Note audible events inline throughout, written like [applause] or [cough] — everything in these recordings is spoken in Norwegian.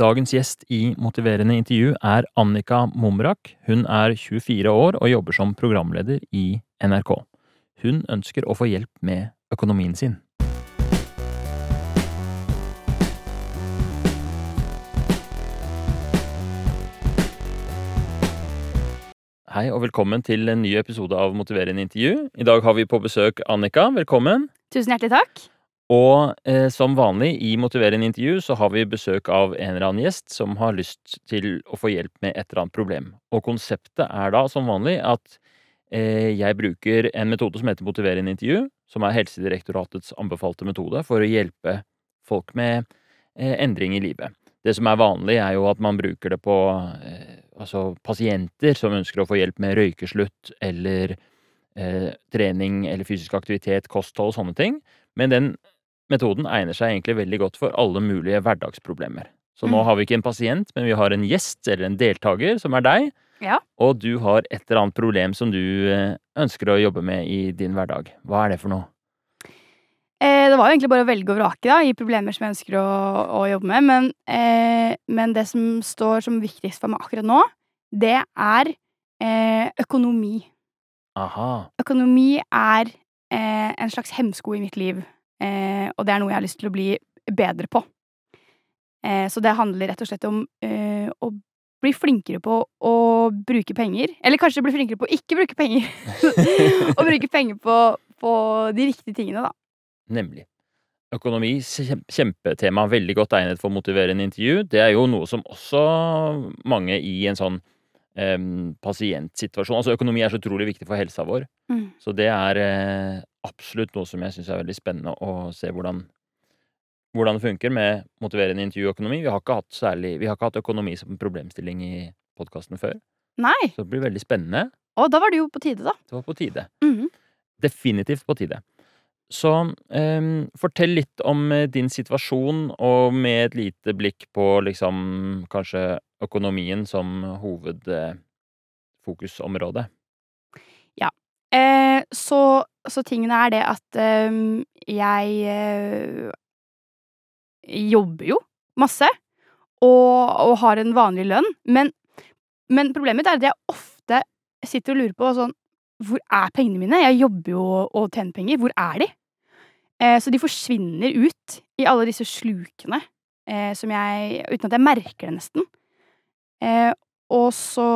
Dagens gjest i Motiverende intervju er Annika Mumrak. Hun er 24 år og jobber som programleder i NRK. Hun ønsker å få hjelp med økonomien sin. Hei og velkommen til en ny episode av Motiverende intervju. I dag har vi på besøk Annika. Velkommen. Tusen hjertelig takk. Og eh, som vanlig i Motiverende intervju så har vi besøk av en eller annen gjest som har lyst til å få hjelp med et eller annet problem. Og konseptet er da som vanlig at eh, jeg bruker en metode som heter Motiverende intervju, som er Helsedirektoratets anbefalte metode for å hjelpe folk med eh, endring i livet. Det som er vanlig, er jo at man bruker det på eh, altså pasienter som ønsker å få hjelp med røykeslutt eller eh, trening eller fysisk aktivitet, kosthold og sånne ting. Men den metoden egner seg egentlig veldig godt for alle mulige hverdagsproblemer. Så nå Mm. har vi ikke en pasient, men vi har en gjest eller en deltaker, som er deg. Ja. Og du har et eller annet problem som du eh, ønsker å jobbe med i din hverdag. Hva er det for noe? Eh, det var jo egentlig bare å velge og vrake da, i problemer som jeg ønsker å, å jobbe med. Men, eh, men det som står som viktigst for meg akkurat nå, det er eh, økonomi. Aha. Økonomi er eh, en slags hemsko i mitt liv, og det er noe jeg har lyst til å bli bedre på. Eh, så det handler rett og slett om eh, å bli flinkere på å bruke penger. Eller kanskje bli flinkere på å ikke bruke penger. [laughs] Å bruke penger på, på de riktige tingene, da. Nemlig. Økonomi, kjempetema, veldig godt egnet for motiverende intervju. Det er jo noe som også mange i en sånn eh, pasientsituasjon Altså økonomi er så utrolig viktig for helsa vår. Mm. Så det er eh, absolutt noe som jeg syns er veldig spennende å se hvordan, hvordan det funker med motiverende intervjuøkonomi. Vi har ikke hatt særlig Vi har ikke hatt økonomi som problemstilling i podkasten før. Nei! Så det blir veldig spennende. Og da var det jo på tide, da. Det var på tide. Mhm. Definitivt på tide. Så em, fortell litt om eh, din situasjon, og med et lite blikk på liksom kanskje økonomien som hovedfokusområde. Eh, så, så tingene er det at ehm, jeg eh, jobber jo masse og, og har en vanlig lønn, men, men problemet mitt er at jeg ofte sitter og lurer på sånn Hvor er pengene mine? Jeg jobber jo og tjener penger. Hvor er de? Eh, så de forsvinner ut i alle disse slukene eh, som jeg Uten at jeg merker det, nesten. Eh, og så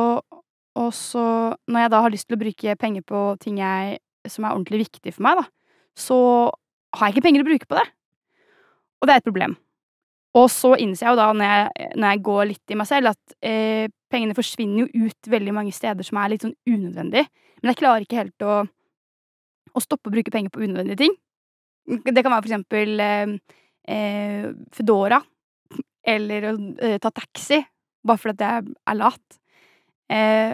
og så, når jeg da har lyst til å bruke penger på ting jeg, som er ordentlig viktig for meg, da, så har jeg ikke penger å bruke på det. Og det er et problem. Og så innser jeg jo da, når jeg, når jeg går litt i meg selv, at eh, pengene forsvinner jo ut veldig mange steder som er litt sånn unødvendig. Men jeg klarer ikke helt å, å stoppe å bruke penger på unødvendige ting. Det kan være for eksempel eh, eh, Foodora, eller å eh, ta taxi, bare fordi jeg er lat. Eh,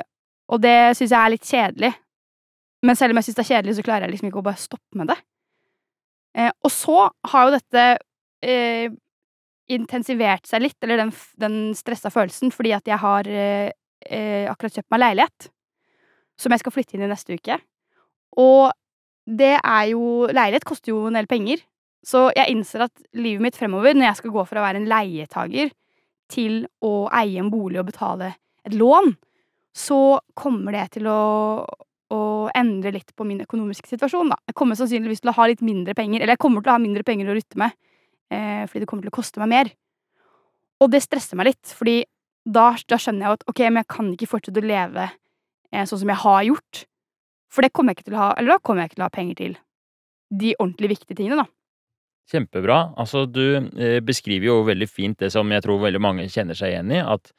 og det syns jeg er litt kjedelig. Men selv om jeg syns det er kjedelig, så klarer jeg liksom ikke å bare stoppe med det. Eh, og så har jo dette eh, intensivert seg litt, eller den, den stressa følelsen, fordi at jeg har eh, eh, akkurat kjøpt meg leilighet. Som jeg skal flytte inn i neste uke. Og det er jo Leilighet koster jo en del penger. Så jeg innser at livet mitt fremover, når jeg skal gå fra å være en leietager til å eie en bolig og betale et lån, så kommer det til å, å endre litt på min økonomiske situasjon. Da. Jeg kommer sannsynligvis til å ha litt mindre penger, eller jeg kommer til å ha mindre penger å rutte med, eh, fordi det kommer til å koste meg mer. Og det stresser meg litt, fordi da, da skjønner jeg at ok, men jeg kan ikke fortsette å leve eh, sånn som jeg har gjort. For det kommer jeg ikke til å ha, eller da kommer jeg ikke til å ha penger til de ordentlig viktige tingene, da. Kjempebra. Altså, du eh, beskriver jo veldig fint det som jeg tror veldig mange kjenner seg igjen i, at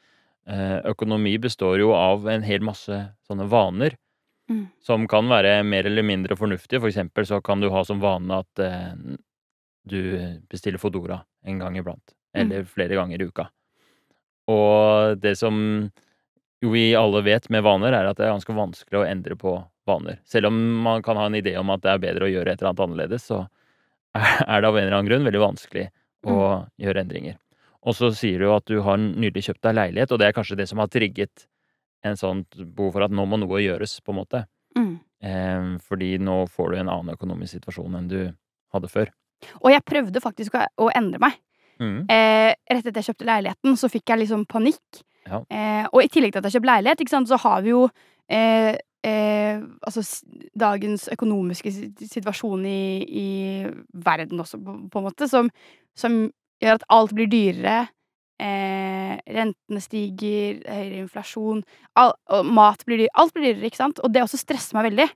økonomi består jo av en hel masse sånne vaner Mm. som kan være mer eller mindre fornuftige. For eksempel så kan du ha som vane at eh, du bestiller Fodora en gang iblant, eller flere ganger i uka. Og det som jo vi alle vet med vaner, er at det er ganske vanskelig å endre på vaner. Selv om man kan ha en idé om at det er bedre å gjøre et eller annet annerledes, så er det av en eller annen grunn veldig vanskelig å gjøre endringer. Og så sier du at du har nylig kjøpt deg leilighet, og det er kanskje det som har trigget en sånn behov for at nå må noe gjøres, på en måte. Mm. Eh, fordi nå får du en annen økonomisk situasjon enn du hadde før. Og jeg prøvde faktisk å, å endre meg. Mm. Eh, rett etter jeg kjøpte leiligheten, så fikk jeg liksom panikk. Ja. Eh, og i tillegg til at jeg kjøpte leilighet, sant, så har vi jo eh, eh, altså dagens økonomiske si- situasjon i, i verden også, på, på en måte, som, som gjør at alt blir dyrere. Eh, rentene stiger, høyere inflasjon, all, og mat blir dyr. Alt blir dyrere, ikke sant? Og det også stresser meg veldig.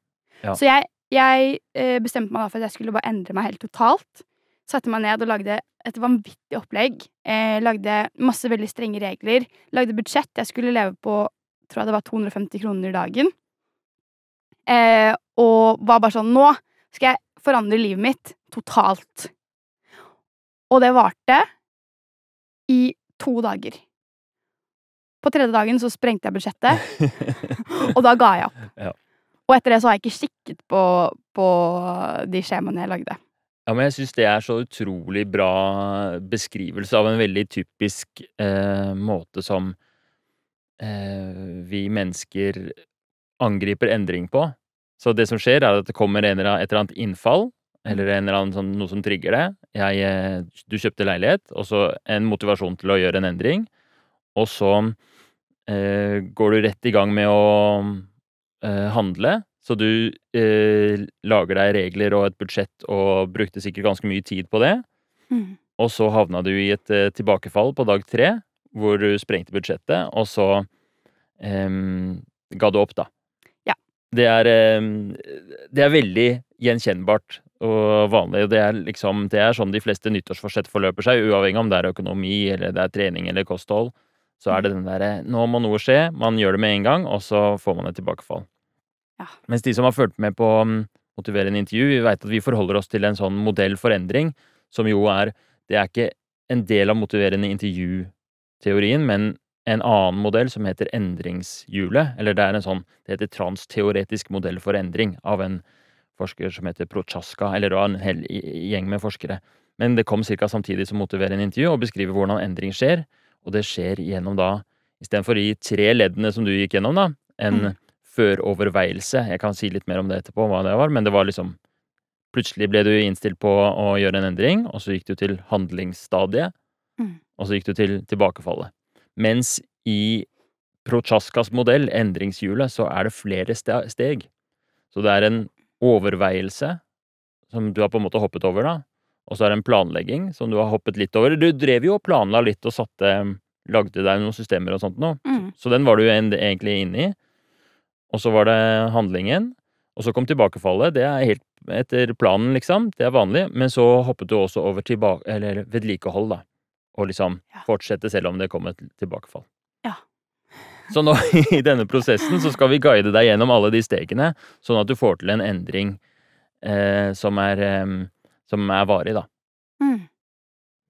Ja. Så jeg, jeg eh, bestemte meg da for at jeg skulle bare endre meg helt totalt. Satte meg ned og lagde et vanvittig opplegg. Eh, lagde masse veldig strenge regler. Lagde budsjett. Jeg skulle leve på tror jeg det var 250 kroner dagen. Eh, og var bare sånn Nå skal jeg forandre livet mitt totalt. Og det varte i to dager. På tredje dagen så sprengte jeg budsjettet, [laughs] og da ga jeg opp. Ja. Og etter det så har jeg ikke kikket på, på de skjemaene jeg lagde. Ja, men jeg syns det er så utrolig bra beskrivelse av en veldig typisk eh, måte som eh, vi mennesker angriper endring på. Så det som skjer, er at det kommer en et eller annet innfall, eller en eller annen sånn, noe som trigger det. Jeg, eh, du kjøpte leilighet, og så en motivasjon til å gjøre en endring. Og så eh, går du rett i gang med å eh, handle. Så du eh, lager deg regler og et budsjett og brukte sikkert ganske mye tid på det. Mm. Og så havna du i et eh, tilbakefall på dag tre, hvor du sprengte budsjettet, og så em, ga du opp, da. Ja. Det er, em, det er veldig gjenkjennbart og vanlig. Det er liksom, det er sånn de fleste nyttårsforsett forløper seg, uavhengig om det er økonomi, eller det er trening eller kosthold. Så er det den derre Nå må noe skje. Man gjør det med en gang, og så får man et tilbakefall. Ja. Mens de som har fulgt med på mm, motiverende intervju, vi veit at vi forholder oss til en sånn modell for endring, som jo er Det er ikke en del av motiverende intervju-teorien, men en annen modell som heter endringshjulet. Eller det er en sånn Det heter transteoretisk modell for endring av en forsker som heter Prochaska, eller det var en hel gjeng med forskere. Men det kom ca. samtidig som motiverende intervju og beskriver hvordan endring skjer. Og det skjer gjennom da, istedenfor de tre leddene som du gikk gjennom, da, en mm. føroverveielse. Jeg kan si litt mer om det etterpå, hva det var, men det var liksom Plutselig ble du innstilt på å gjøre en endring, og så gikk du til handlingsstadiet, Mm. og så gikk du til tilbakefallet. Mens i Prochaskas modell, endringshjulet, så er det flere steg. Så det er en overveielse som du har på en måte hoppet over, da. Og så er det en planlegging som du har hoppet litt over. Du drev jo og planla litt og satte Lagde deg noen systemer og sånt nå. Mm. Så den var du egentlig inne i. Og så var det handlingen. Og så kom tilbakefallet. Det er helt etter planen, liksom. Det er vanlig. Men så hoppet du også over vedlikehold, da. Og liksom Ja. fortsette selv om det kom et tilbakefall. Så nå [laughs] i denne prosessen så skal vi guide deg gjennom alle de stegene, sånn at du får til en endring eh, som er eh, som er varig, da. Mm.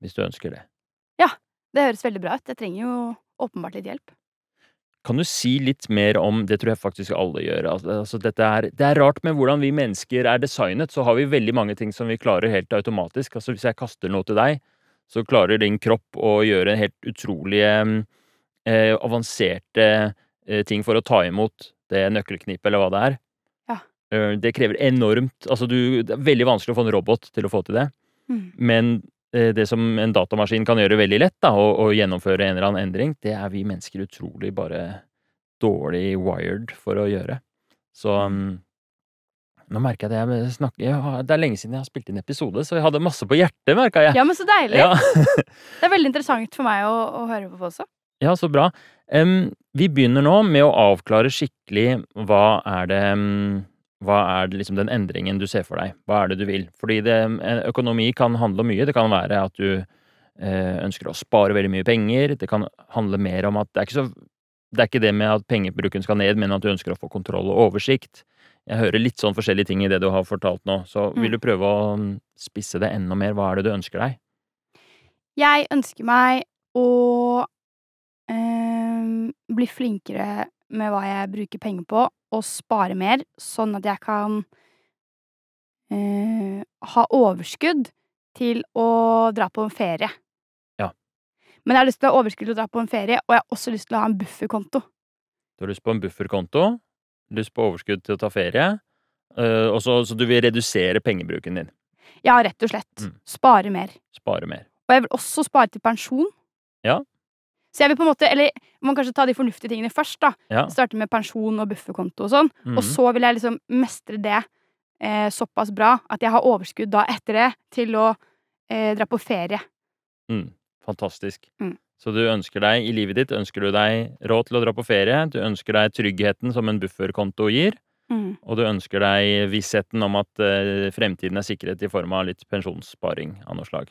Hvis du ønsker det. Ja. Det høres veldig bra ut. Jeg trenger jo åpenbart litt hjelp. Kan du si litt mer om Det tror jeg faktisk alle gjør. Altså, er, det er rart med hvordan vi mennesker er designet. Så har vi veldig mange ting som vi klarer helt automatisk. Altså Hvis jeg kaster noe til deg, så klarer din kropp å gjøre helt utrolige avanserte eh, ting for å ta imot det nøkkelknippet, eller hva det er. Ja. Eh, det krever enormt Altså, du, det er veldig vanskelig å få en robot til å få til det. Mm. Men eh, det som en datamaskin kan gjøre veldig lett, da, å, å gjennomføre en eller annen endring, det er vi mennesker utrolig bare dårlig wired for å gjøre. Så um, nå merker jeg det jeg snakker jeg har, Det er lenge siden jeg har spilt inn episode, så jeg hadde masse på hjertet, merka jeg. Ja, men så deilig! Ja, [laughs] Det er veldig interessant for meg å, å høre på også. Ja, så bra. Um, vi begynner nå med å avklare skikkelig hva er det um, hva er det liksom den endringen du ser for deg? Hva er det du vil? Fordi det, økonomi kan handle om mye. Det kan være at du eh, ønsker å spare veldig mye penger. Det kan handle mer om at det er så det er ikke det med at pengebruken skal ned, men at du ønsker å få kontroll og oversikt. Jeg hører litt sånn forskjellige ting i det du har fortalt nå, så Mm. vil du prøve å spisse det enda mer? Hva er det du ønsker deg? Jeg ønsker meg å bli flinkere med hva jeg bruker penger på, og spare mer, sånn at jeg kan eh, ha overskudd til å dra på en ferie. Ja. Men jeg har lyst til å ha overskudd til å dra på en ferie, og jeg har også lyst til å ha en bufferkonto. Du har lyst på en bufferkonto, lyst på overskudd til å ta ferie, eh, og så, så du vil redusere pengebruken din. Ja, rett og slett. Mm. Spare mer. Spare mer. Og jeg vil også spare til pensjon. Ja. Så jeg vil på en måte, eller man kan kanskje ta de fornuftige tingene først, da. Ja. Starte med pensjon og bufferkonto og sånn. Mhm. Og så vil jeg liksom mestre det eh, såpass bra at jeg har overskudd da etter det til å eh, dra på ferie. Mm, fantastisk. Mm. Så du ønsker deg i livet ditt ønsker du deg råd til å dra på ferie, du ønsker deg tryggheten som en bufferkonto gir, Mm. og du ønsker deg vissheten om at eh, fremtiden er sikret i form av litt pensjonssparing av noe slag.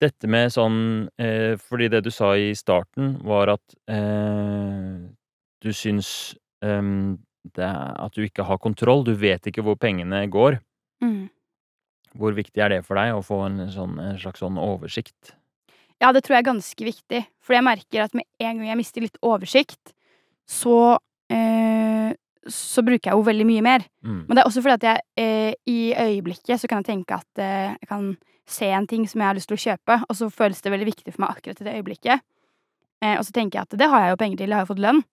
Dette med sånn eh, Fordi det du sa i starten, var at eh, du syns eh, at du ikke har kontroll. Du vet ikke hvor pengene går. Mm. Hvor viktig er det for deg å få en, sånn, en slags sånn oversikt? Ja, det tror jeg er ganske viktig. For jeg merker at med en gang jeg mister litt oversikt, så eh, så bruker jeg jo veldig mye mer. Mm. Men det er også fordi at jeg eh, i øyeblikket så kan jeg tenke at eh, jeg kan se en ting som jeg har lyst til å kjøpe, og så føles det veldig viktig for meg akkurat i det øyeblikket. Eh, og så tenker jeg at det har jeg jo penger til, jeg har jo fått lønn.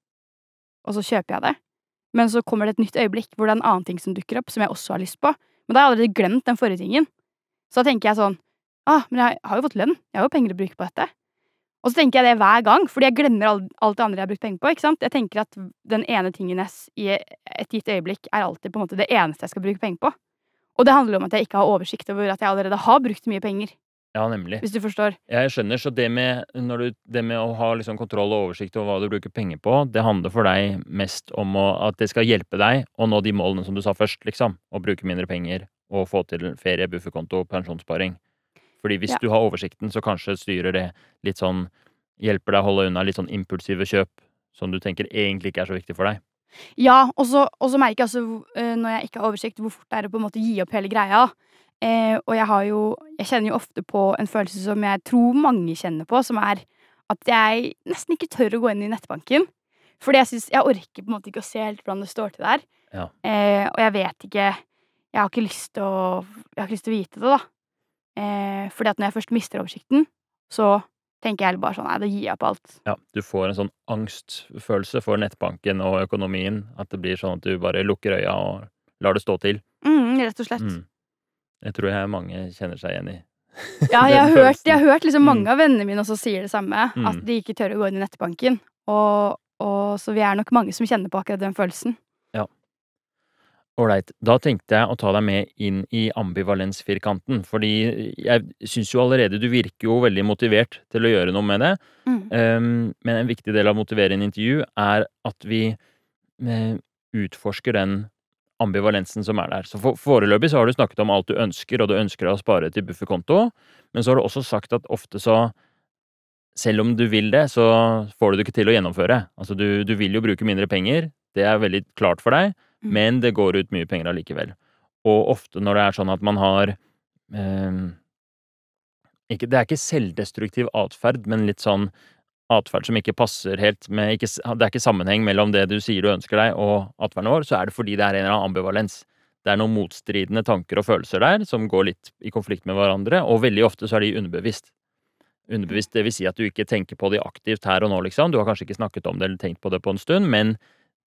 Og så kjøper jeg det. Men så kommer det et nytt øyeblikk hvor det er en annen ting som dukker opp, som jeg også har lyst på. Men da har jeg allerede glemt den forrige tingen. Så da tenker jeg sånn Ah, men jeg har jo fått lønn. Jeg har jo penger å bruke på dette. Og så tenker jeg det hver gang, fordi jeg glemmer alt det andre jeg har brukt penger på. ikke sant? Jeg tenker at den ene tingen i et gitt øyeblikk er alltid på en måte det eneste jeg skal bruke penger på. Og det handler om at jeg ikke har oversikt over at jeg allerede har brukt mye penger. Ja, nemlig. Hvis du forstår. Jeg skjønner, så det med, du, det med å ha liksom kontroll og oversikt over hva du bruker penger på, det handler for deg mest om å, at det skal hjelpe deg å nå de målene som du sa først, liksom. Å bruke mindre penger og få til ferie, bufferkonto, pensjonssparing. Fordi hvis Ja. du har oversikten, så kanskje styrer det litt sånn Hjelper deg å holde unna litt sånn impulsive kjøp som du tenker egentlig ikke er så viktig for deg. Ja, og så merker jeg også, eh, når jeg ikke har oversikt, hvor fort det er å på en måte gi opp hele greia. Eh, og jeg har jo Jeg kjenner jo ofte på en følelse som jeg tror mange kjenner på, som er at jeg nesten ikke tør å gå inn i nettbanken. Fordi jeg syns Jeg orker på en måte ikke å se helt hvordan det står til der. Ja. Eh, og jeg vet ikke Jeg har ikke lyst til å Jeg har ikke lyst til å vite det, da. Eh, fordi at når jeg først mister oversikten, så tenker jeg bare sånn Nei, da gir jeg opp alt. Ja, du får en sånn angstfølelse for nettbanken og økonomien. At det blir sånn at du bare lukker øya og lar det stå til. Mm, rett og slett. Mm. Jeg tror jeg mange kjenner seg igjen i. [laughs] Ja, jeg har hørt, jeg har hørt liksom Mm. mange av vennene mine også sier det samme. Mm. At de ikke tør å gå inn i nettbanken. Og, og så vi er nok mange som kjenner på akkurat den følelsen. Ålreit. Da tenkte jeg å ta deg med inn i ambivalensfirkanten. Fordi jeg syns jo allerede du virker jo veldig motivert til å gjøre noe med det. Mm. Um, men en viktig del av å motivere en intervju er at vi eh, utforsker den ambivalensen som er der. Så for, Foreløpig så har du snakket om alt du ønsker, og du ønsker å spare til bufferkonto. Men så har du også sagt at ofte så selv om du vil det, så får du det ikke til å gjennomføre. Altså du, du vil jo bruke mindre penger, det er veldig klart for deg. Men det går ut mye penger allikevel. Og ofte når det er sånn at man har eh, ikke, Det er ikke selvdestruktiv atferd, men litt sånn atferd som ikke passer helt med ikke, Det er ikke sammenheng mellom det du sier du ønsker deg, og atferden vår, så er det fordi det er en eller annen ambivalens. Det er noen motstridende tanker og følelser der som går litt i konflikt med hverandre, og veldig ofte så er de underbevisst. Underbevisst, det vil si at du ikke tenker på de aktivt her og nå, liksom. Du har kanskje ikke snakket om det eller tenkt på det på en stund, men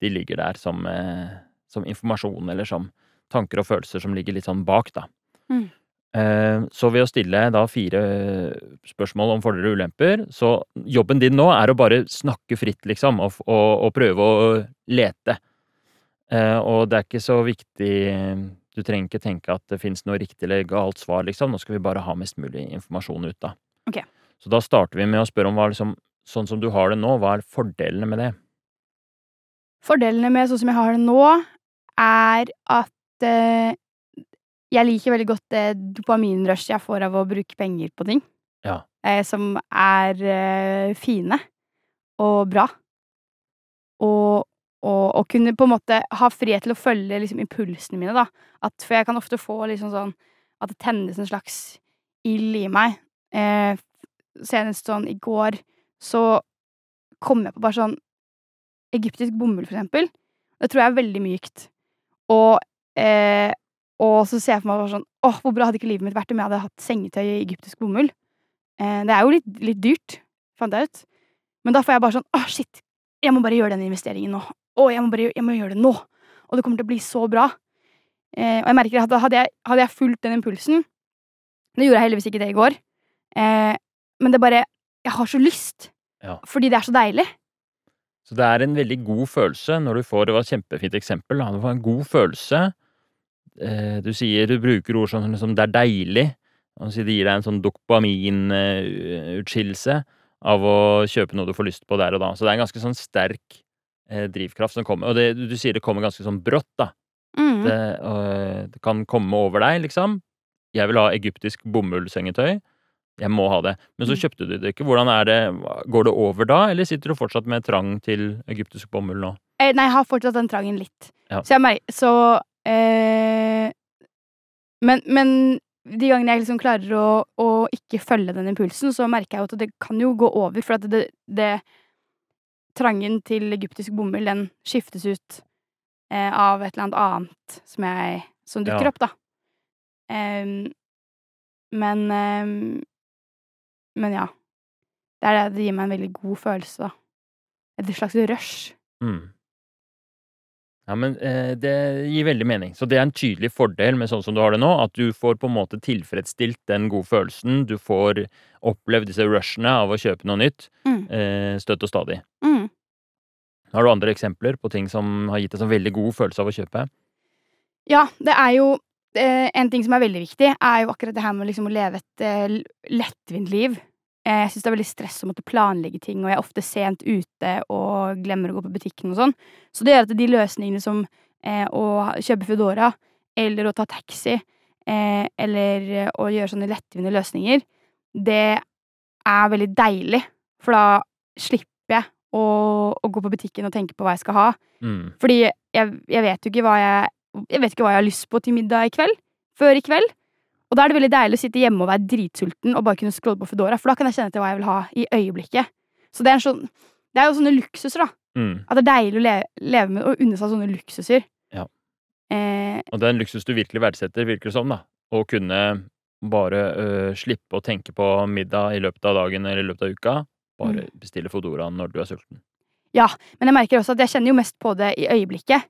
de ligger der som, eh, som informasjon eller som tanker og følelser som ligger litt sånn bak, da. Mm. Eh, Så ved å stille da fire spørsmål om fordeler og ulemper, så jobben din nå er å bare snakke fritt, liksom, og, og, og prøve å lete. Eh, Og det er ikke så viktig Du trenger ikke tenke at det fins noe riktig eller galt svar, liksom. Nå skal vi bare ha mest mulig informasjon ut, da. Ok. Så da starter vi med å spørre om hva liksom Sånn som du har det nå, hva er fordelene med det? Fordelene med sånn som jeg har det nå, er at eh, jeg liker veldig godt det dopaminrush jeg får av å bruke penger på ting. Ja. Eh, som er eh, fine og bra. Og, og, og kunne på en måte ha frihet til å følge liksom, impulsene mine, da. At, for jeg kan ofte få liksom sånn at det tennes en slags ild i meg. Eh, senest sånn i går så kom jeg på bare sånn Egyptisk bomull, for eksempel. Det tror jeg er veldig mykt. Og, eh, og så ser jeg for meg sånn Åh, hvor bra hadde ikke livet mitt vært om jeg hadde hatt sengetøy i egyptisk bomull? Eh, det er jo litt, litt dyrt, fant jeg ut. Men da får jeg bare sånn Åh, shit! Jeg må bare gjøre den investeringen nå. Å, jeg må bare jeg må gjøre det nå! Og det kommer til å bli så bra. Eh, og jeg merker at hadde jeg, hadde jeg fulgt den impulsen, Nå gjorde jeg heldigvis ikke det i går, eh, men det bare Jeg har så lyst. Ja. Fordi det er så deilig. Så det er en veldig god følelse når du får Det var et kjempefint eksempel. du Det var en god følelse. Eh, du sier Du bruker ord som liksom, 'det er deilig'. Og det gir deg en sånn dopaminutskillelse av å kjøpe noe du får lyst på der og da. Så det er en ganske sånn sterk eh, drivkraft som kommer. Og det, du sier det kommer ganske sånn brått, da. Mm. Det, øh, det kan komme over deg, liksom. Jeg vil ha egyptisk bomullsengetøy. Jeg må ha det. Men så Mm. kjøpte du det ikke. Hvordan er det? Går det over da, eller sitter du fortsatt med trang til egyptisk bomull nå? Eh, Nei, jeg har fortsatt den trangen litt. Ja. Så jeg merker Så eh, men, men de gangene jeg liksom klarer å, å ikke følge den impulsen, så merker jeg jo at det kan jo gå over, for at det, det Trangen til egyptisk bomull, den skiftes ut eh, av et eller annet annet som jeg Som dukker Ja. opp, da. Um, men em, Men ja. Det er det det gir meg en veldig god følelse, da. Et slags rush. Mm. Ja, men eh, det gir veldig mening. Så det er en tydelig fordel med sånn som du har det nå, at du får på en måte tilfredsstilt den gode følelsen. Du får opplevd disse rushene av å kjøpe noe nytt Mm. eh, støtt og stadig. Mm. Har du andre eksempler på ting som har gitt deg en veldig god følelse av å kjøpe? Ja, det er jo En ting som er veldig viktig, er jo akkurat det her med liksom å leve et eh, lettvint liv. Eh, jeg syns det er veldig stress å måtte planlegge ting, og jeg er ofte sent ute og glemmer å gå på butikken og sånn. Så det gjør at de løsningene som eh, å kjøpe Foodora, eller å ta taxi, eh, eller eh, å gjøre sånne lettvinte løsninger, det er veldig deilig, for da slipper jeg å, å gå på butikken og tenke på hva jeg skal ha. Mm. Fordi jeg, jeg vet jo ikke hva jeg Jeg vet ikke hva jeg har lyst på til middag i kveld. Før i kveld. Og da er det veldig deilig å sitte hjemme og være dritsulten og bare kunne scrolle på Foodora, for da kan jeg kjenne til hva jeg vil ha i øyeblikket. Så det er, en sånn, det er jo sånne luksuser, da. Mm. At det er deilig å leve, leve med og unne seg sånne luksuser. Ja. Eh, Og det er en luksus du virkelig verdsetter, virker det som, da. Å kunne bare øh, slippe å tenke på middag i løpet av dagen eller i løpet av uka. Bare bestille Foodora når du er sulten. Ja, men jeg merker også at jeg kjenner jo mest på det i øyeblikket.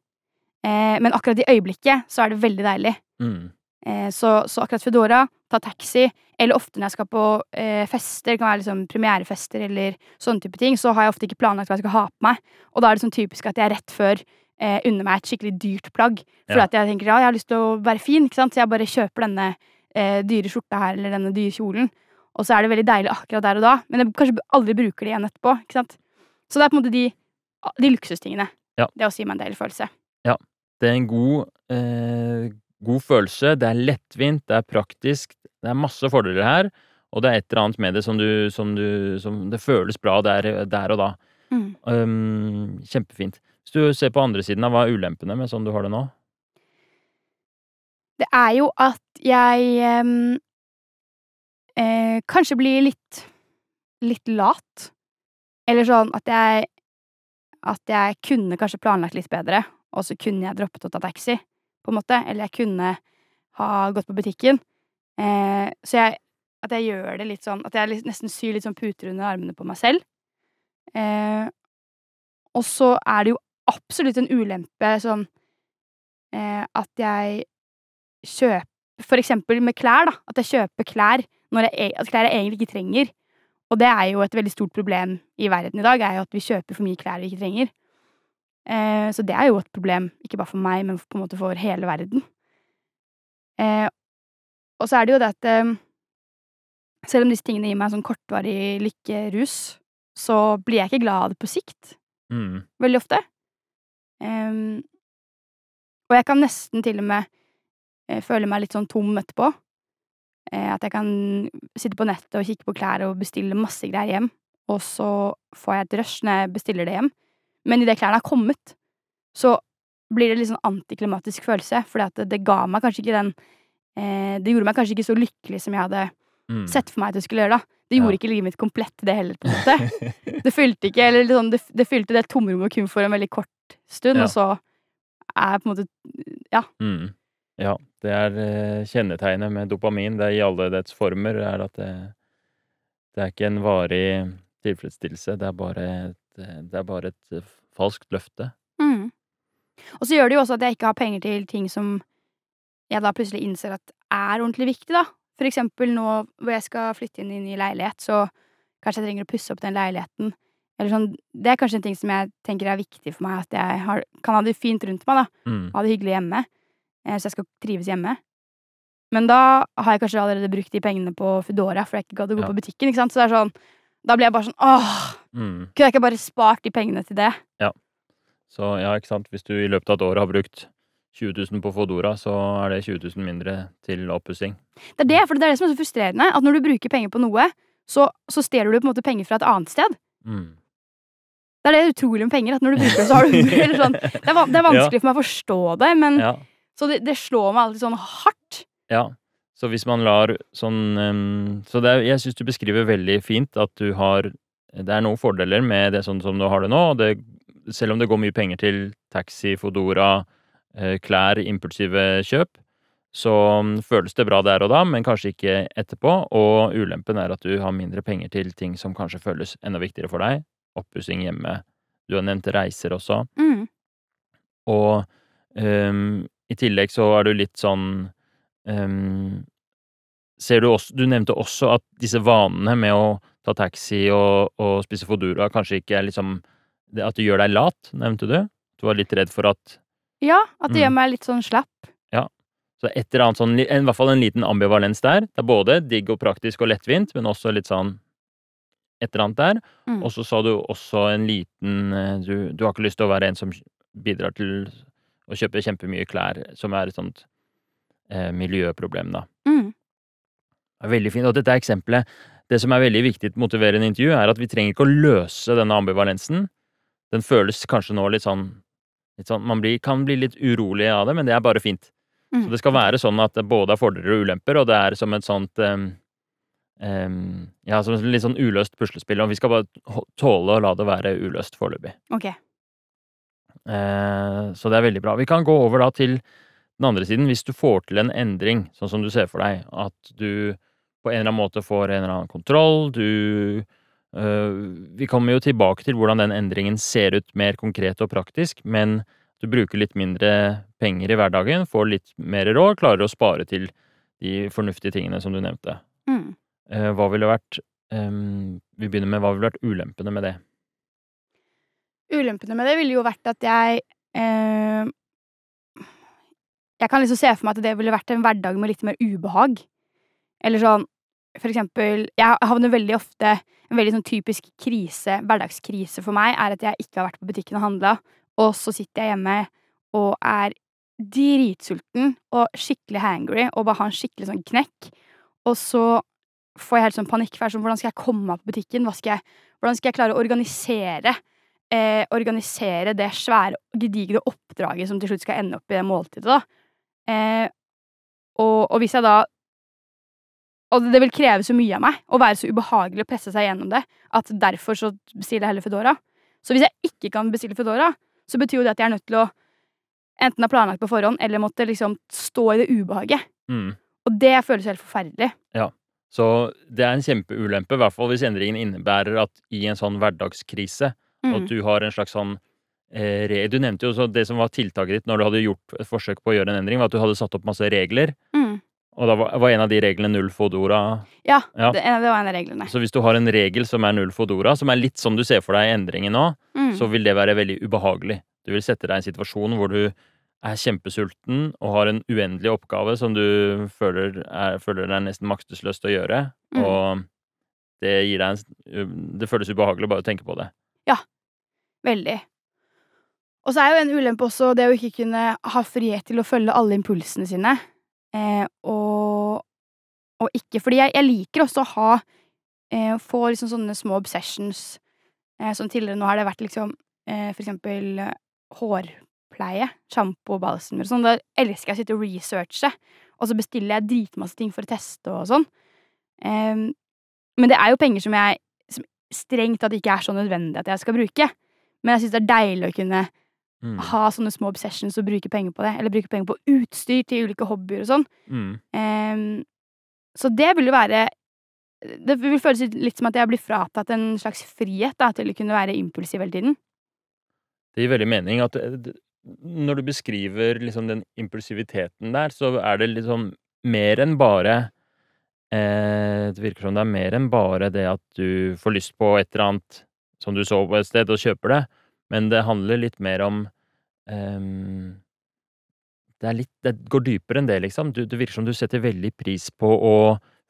Eh, men akkurat i øyeblikket så er det veldig deilig. Mm. Eh, så, så akkurat Foodora, ta taxi, eller ofte når jeg skal på eh, fester, det kan være liksom premierefester eller sånne type ting, så har jeg ofte ikke planlagt hva jeg skal ha på meg. Og da er det sånn typisk at jeg rett før eh, unner meg et skikkelig dyrt plagg. Fordi Ja. at jeg tenker ja, jeg har lyst til å være fin, ikke sant? så jeg bare kjøper denne eh, dyre skjorta her, eller denne dyre kjolen. Og så er det veldig deilig akkurat der og da, men jeg kanskje aldri bruker det igjen etterpå. ikke sant? Så det er på en måte de, de luksustingene. Ja. Det å si meg en deilig følelse. Det er en god, eh, god følelse. Det er lettvint, det er praktisk. Det er masse fordeler her. Og det er et eller annet med det som du Som, du, som det føles bra der, der og da. Mm. Um, kjempefint. Hvis du ser på andre siden av hva er ulempene med sånn du har det nå? Det er jo at jeg um, eh, kanskje blir litt litt lat. Eller sånn at jeg at jeg kunne kanskje planlagt litt bedre, og så kunne jeg droppet å ta taxi, på en måte. Eller jeg kunne ha gått på butikken. Eh, så jeg At jeg gjør det litt sånn At jeg nesten syr litt sånn puter under armene på meg selv. Eh, og så er det jo absolutt en ulempe sånn eh, at jeg kjøper For eksempel med klær, da. At jeg kjøper klær når jeg, e- at klær jeg egentlig ikke trenger. Og det er jo et veldig stort problem i verden i dag, er jo at vi kjøper for mye klær vi ikke trenger. Eh, så det er jo et problem, ikke bare for meg, men på en måte for hele verden. Eh, og så er det jo det at eh, selv om disse tingene gir meg sånn kortvarig lykkerus, så blir jeg ikke glad av det på sikt Mm. veldig ofte. Um, og jeg kan nesten til og med eh, føle meg litt sånn tom etterpå. Eh, at jeg kan sitte på nettet og kikke på klær og bestille masse greier hjem, og så får jeg et rush når jeg bestiller det hjem. Men idet klærne har kommet, så blir det litt sånn antiklimatisk følelse, fordi at det, det ga meg kanskje ikke den eh, Det gjorde meg kanskje ikke så lykkelig som jeg hadde Mm. sett for meg at det skulle gjøre, da. Det gjorde Ja. ikke livet mitt komplett, det heller, på en måte. [laughs] Det fylte ikke, eller sånn, det, det fylte det tomrommet kun for en veldig kort stund, Ja. og så er på en måte Ja. Mm. Ja, det er eh, kjennetegnet med dopamin, det er i alle dets former, er at det, det er ikke en varig tilfredsstillelse, det er bare det er bare et eh, falskt løfte. Mm. Og så gjør det jo også at jeg ikke har penger til ting som jeg da plutselig innser at er ordentlig viktig, da. For eksempel nå hvor jeg skal flytte inn i ny leilighet, så kanskje jeg trenger å pusse opp den leiligheten. Eller sånn Det er kanskje en ting som jeg tenker er viktig for meg, at jeg har, kan ha det fint rundt meg, da. Mm. Ha det hyggelig hjemme. Eh, så jeg skal trives hjemme. Men da har jeg kanskje allerede brukt de pengene på Foodora, for jeg ikke gadd å gå Ja. på butikken, ikke sant. Så det er sånn Da blir jeg bare sånn åh, Mm. kunne jeg ikke bare spart de pengene til det? Så ja, ikke sant. Hvis du i løpet av et år har brukt 20 000 på Fodora, så er det 20 000 mindre til oppussing. Det er det, for det er det som er så frustrerende. At når du bruker penger på noe, så, så stjeler du på en måte penger fra et annet sted. Mm. Det er det utrolige med penger. At når du bruker det, så har du [laughs] eller sånn, det, er, det er vanskelig for meg å forstå det, men Ja. Så det, det slår meg alltid sånn hardt. Ja, så hvis man lar sånn ehm, Så det er, jeg syns du beskriver veldig fint at du har Det er noen fordeler med det sånn som du har det nå. og Det, selv om det går mye penger til taxi, Fodora, eh, klær, impulsive kjøp, så føles det bra der og da, men kanskje ikke etterpå. Og ulempen er at du har mindre penger til ting som kanskje føles enda viktigere for deg. Oppussing hjemme. Du har nevnt reiser også. Mm. Og um, i tillegg så er du litt sånn ehm, Ser du også Du nevnte også at disse vanene med å ta taxi og, og spise Fodora kanskje ikke er liksom At det gjør deg lat, nevnte du? Du var litt redd for at Ja, at det Mm. gjør meg litt sånn slapp. Ja. Så et eller annet sånn, i hvert fall en liten ambivalens der. Det er både digg og praktisk og lettvint, men også litt sånn et eller annet der. Mm. Og så sa du også en liten eh, du, du har ikke lyst til å være en som bidrar til å kjøpe kjempemye klær, som er et sånt eh, miljøproblem, da. Mm. Det er veldig fint. Og dette er eksempelet. Det som er veldig viktig til å motivere en intervju, er at vi trenger ikke å løse denne ambivalensen. Den føles kanskje nå litt sånn, litt sånn Man blir, kan bli litt urolig av det, men det er bare fint. Mm. Så det skal være sånn at det både er fordeler og ulemper, og det er som et sånt um, um, Ja, som et litt sånn uløst puslespill, og vi skal bare tåle å la det være uløst foreløpig. Ok. Uh, så det er veldig bra. Vi kan gå over da til den andre siden. Hvis du får til en endring, sånn som du ser for deg, at du på en eller annen måte får en eller annen kontroll, du øh, Vi kommer jo tilbake til hvordan den endringen ser ut mer konkret og praktisk, men du bruker litt mindre penger i hverdagen, får litt mer råd, klarer å spare til de fornuftige tingene som du nevnte. Mm. Eh, hva ville vært ehm, Vi begynner med hva ville vært ulempene med det? Ulempene med det ville jo vært at jeg øh, Jeg kan liksom se for meg at det ville vært en hverdag med litt mer ubehag. Eller sånn For eksempel Jeg havner veldig ofte En veldig sånn typisk krise, hverdagskrise for meg, er at jeg ikke har vært på butikken og handla, og så sitter jeg hjemme og er dritsulten og skikkelig hangry og bare har en skikkelig sånn knekk. Og så får jeg helt sånn panikk. For sånn, hvordan skal jeg komme meg på butikken? Skal jeg, hvordan skal jeg klare å organisere eh, organisere det svære, gedigne oppdraget som til slutt skal ende opp i det måltidet, da. Eh, og, og hvis jeg da Og det vil kreve så mye av meg å være så ubehagelig å presse seg gjennom det, at derfor så bestiller jeg heller Foodora. Så hvis jeg ikke kan bestille Foodora, så betyr jo det at jeg er nødt til å enten ha planlagt på forhånd, eller måtte liksom stå i det ubehaget. Mm. Og det føles helt forferdelig. Ja. Så det er en kjempeulempe, i hvert fall hvis endringen innebærer at i en sånn hverdagskrise, Mm. at du har en slags sånn eh, Du nevnte jo så det som var tiltaket ditt når du hadde gjort et forsøk på å gjøre en endring, var at du hadde satt opp masse regler, Mm. Og da var, var en av de reglene null Fodora. Ja, Ja. Det, det var en av reglene. Så hvis du har en regel som er null Fodora, som er litt som du ser for deg i endringen nå, Mm. så vil det være veldig ubehagelig. Du vil sette deg i en situasjon hvor du er kjempesulten og har en uendelig oppgave som du føler, er, føler deg nesten maktesløs til å gjøre, Mm. og det gir deg en Det føles ubehagelig bare å tenke på det. Ja. Veldig. Og så er jo en ulempe også det å ikke kunne ha frihet til å følge alle impulsene sine. Eh, og, og ikke Fordi jeg, jeg liker også å ha eh, Få liksom sånne små obsessions. Eh, som tidligere nå har det vært liksom for eksempel hårpleie. Sjampo, balsamer og sånn. Da elsker jeg å sitte og researche. Og så bestiller jeg dritmasse ting for å teste og sånn. Eh, men det er jo penger som jeg som strengt tatt ikke er så nødvendig at jeg skal bruke. Men jeg syns det er deilig å kunne Mm. ha sånne små obsessions og bruke penger på det. Eller bruke penger på utstyr til ulike hobbyer og sånn. Mm. Um, så det vil jo være Det vil føles litt som at jeg blir fratatt en slags frihet da, til å kunne være impulsiv hele tiden. Det gir veldig mening at det- når du beskriver liksom den impulsiviteten der, så er det liksom mer enn bare eh, det virker som det er mer enn bare det at du får lyst på et eller annet som du så på et sted, og kjøper det, men det handler litt mer om um, det er litt Det går dypere enn det, liksom. Du, det virker som du setter veldig pris på å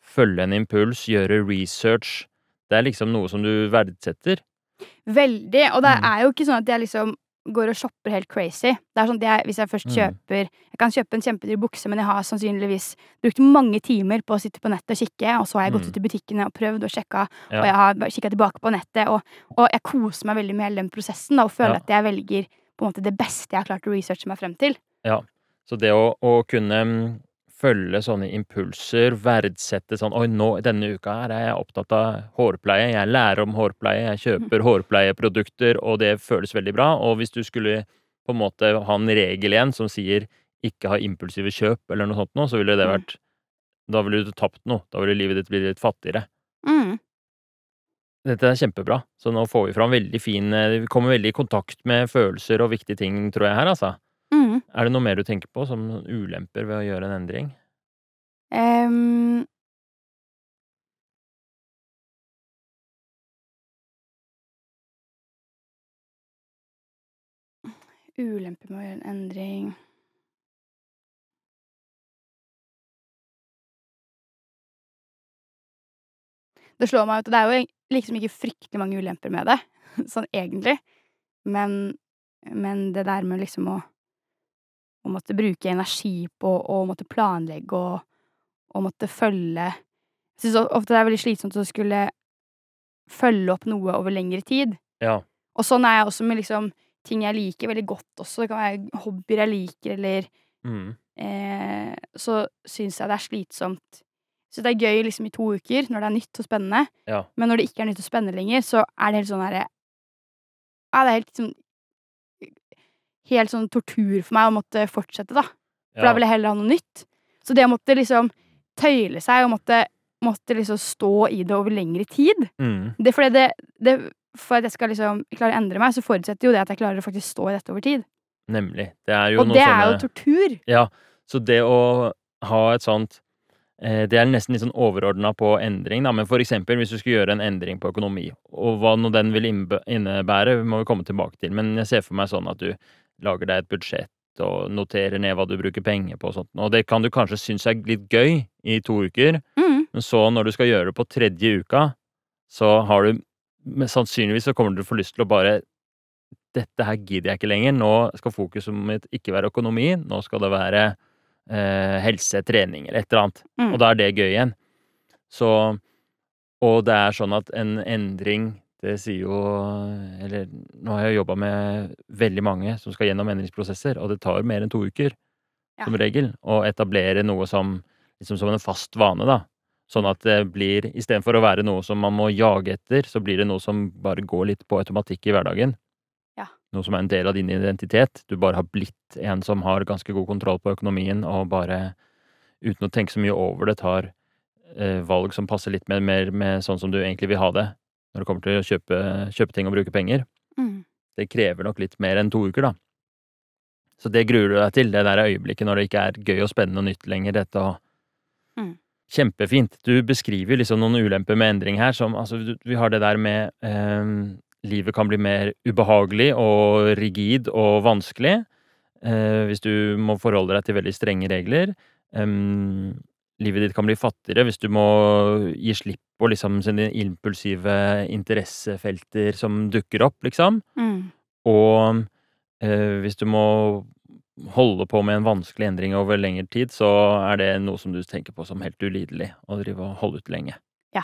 følge en impuls, gjøre research. Det er liksom noe som du verdsetter. Veldig. Og det Mm. er jo ikke sånn at jeg liksom går og shopper helt crazy. Det er sånn jeg, Hvis jeg først Mm. kjøper Jeg kan kjøpe en kjempedyr bukse, men jeg har sannsynligvis brukt mange timer på å sitte på nettet og kikke, og så har jeg gått Mm. ut i butikkene og prøvd og sjekka, Ja. og jeg har kikka tilbake på nettet, og, og jeg koser meg veldig med hele den prosessen, da, og føler Ja. at jeg velger på en måte det beste jeg har klart å researche meg frem til. Ja. Så det å, å kunne mm, følge sånne impulser, verdsette sånn Oi, nå, denne uka her er jeg opptatt av hårpleie. Jeg lærer om hårpleie, jeg kjøper hårpleieprodukter, og det føles veldig bra. Og hvis du skulle på en måte ha en regel igjen som sier ikke ha impulsive kjøp, eller noe sånt noe, så ville det Mm. vært Da ville du tapt noe. Da ville livet ditt blitt litt fattigere. Mm. Dette er kjempebra. Så nå får vi fram veldig fin eh, Vi kommer veldig i kontakt med følelser og viktige ting, tror jeg, her, altså. Mm. Er det noe mer du tenker på som ulemper ved å gjøre en endring? Um, ulemper med å gjøre en endring Det slår meg at det er jo liksom ikke fryktelig mange ulemper med det, [laughs] sånn egentlig. Men, men det der med liksom å, å måtte bruke energi på å måtte planlegge og, og måtte følge Jeg syns ofte det er veldig slitsomt å skulle følge opp noe over lengre tid. Ja. Og sånn er jeg også med liksom ting jeg liker veldig godt også. Det kan være hobbyer jeg liker, eller Mm. eh, Så syns jeg det er slitsomt. Så det er gøy liksom i to uker, når det er nytt og spennende. Ja. Men når det ikke er nytt og spennende lenger, så er det helt sånn herre Ja, det er helt sånn Helt sånn tortur for meg å måtte fortsette, da. For da ville jeg heller ha noe nytt. Så det å måtte liksom tøyle seg og måtte, måtte liksom stå i det over lengre tid Mm. det, fordi det, det, For at jeg skal liksom klare å endre meg, så forutsetter jo det at jeg klarer å faktisk stå i dette over tid. Nemlig. Det er jo Og noe det er jo tortur. Ja. Så det å ha et sånt eh, Det er nesten litt sånn overordna på endring, da. Men for eksempel hvis du skulle gjøre en endring på økonomi, og hva nå den vil innebære, må vi komme tilbake til. Men jeg ser for meg sånn at du lager deg et budsjett og noterer ned hva du bruker penger på og sånt. Og det kan du kanskje synes er litt gøy i to uker, Mm. men så når du skal gjøre det på tredje uka, så har du Sannsynligvis så kommer du til å få lyst til å bare Dette her gidder jeg ikke lenger. Nå skal fokuset mitt ikke være økonomi. Nå skal det være eh, helse, trening eller et eller annet. Mm. Og da er det gøy igjen. Så Og det er sånn at en endring Det sier jo Eller nå har jeg jobba med veldig mange som skal gjennom endringsprosesser, og det tar mer enn to uker, Ja. som regel, å etablere noe som liksom som en fast vane, da. Sånn at det blir Istedenfor å være noe som man må jage etter, så blir det noe som bare går litt på automatikk i hverdagen. Ja. Noe som er en del av din identitet. Du bare har blitt en som har ganske god kontroll på økonomien, og bare, uten å tenke så mye over det, tar eh, valg som passer litt mer, mer med sånn som du egentlig vil ha det når det kommer til å kjøpe, kjøpe ting og bruke penger. Mm. Det krever nok litt mer enn to uker, da. Så det gruer du deg til, det der øyeblikket når det ikke er gøy og spennende og nytt lenger, dette og Mm. Kjempefint. Du beskriver liksom noen ulemper med endring her, som altså Vi har det der med eh, Livet kan bli mer ubehagelig og rigid og vanskelig eh, hvis du må forholde deg til veldig strenge regler. Em, livet ditt kan bli fattigere hvis du må gi slipp på liksom sine impulsive interessefelter som dukker opp, liksom. Mm. Og eh, hvis du må holde på med en vanskelig endring over lengre tid, så er det noe som du tenker på som helt ulidelig å drive og holde ut lenge. Ja.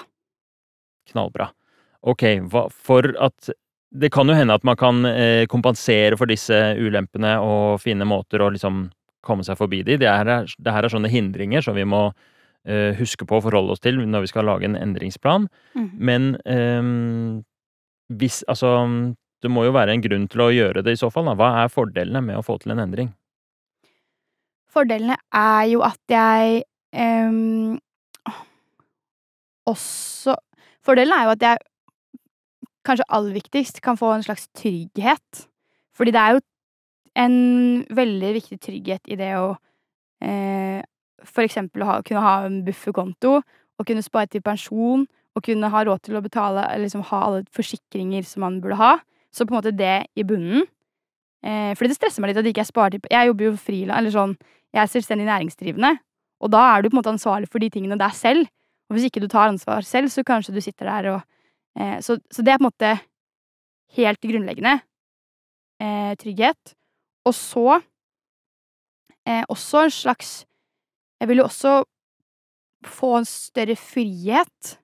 Knallbra. Ok, hva, for at Det kan jo hende at man kan eh, kompensere for disse ulempene og finne måter å liksom komme seg forbi de. Det, her er, det her er sånne hindringer som vi må uh, huske på å forholde oss til når vi skal lage en endringsplan. Mm. Men um, hvis Altså, det må jo være en grunn til å gjøre det i så fall, da. Hva er fordelene med å få til en endring? Fordelene er jo at jeg um, også Fordelen er jo at jeg kanskje aller viktigst kan få en slags trygghet. Fordi det er jo en veldig viktig trygghet i det å eh, for eksempel ha, kunne ha en bufferkonto og kunne spare til pensjon, og kunne ha råd til å betale liksom ha alle forsikringer som man burde ha. Så på en måte det i bunnen. Eh, fordi det stresser meg litt at ikke jeg sparer Jeg jobber jo frilans, eller sånn Jeg er selvstendig næringsdrivende, og da er du på en måte ansvarlig for de tingene der selv. Og hvis ikke du tar ansvar selv, så kanskje du sitter der og eh, så, så, det er på en måte helt grunnleggende. Eh, trygghet. Og så eh, også en slags Jeg vil jo også få en større frihet.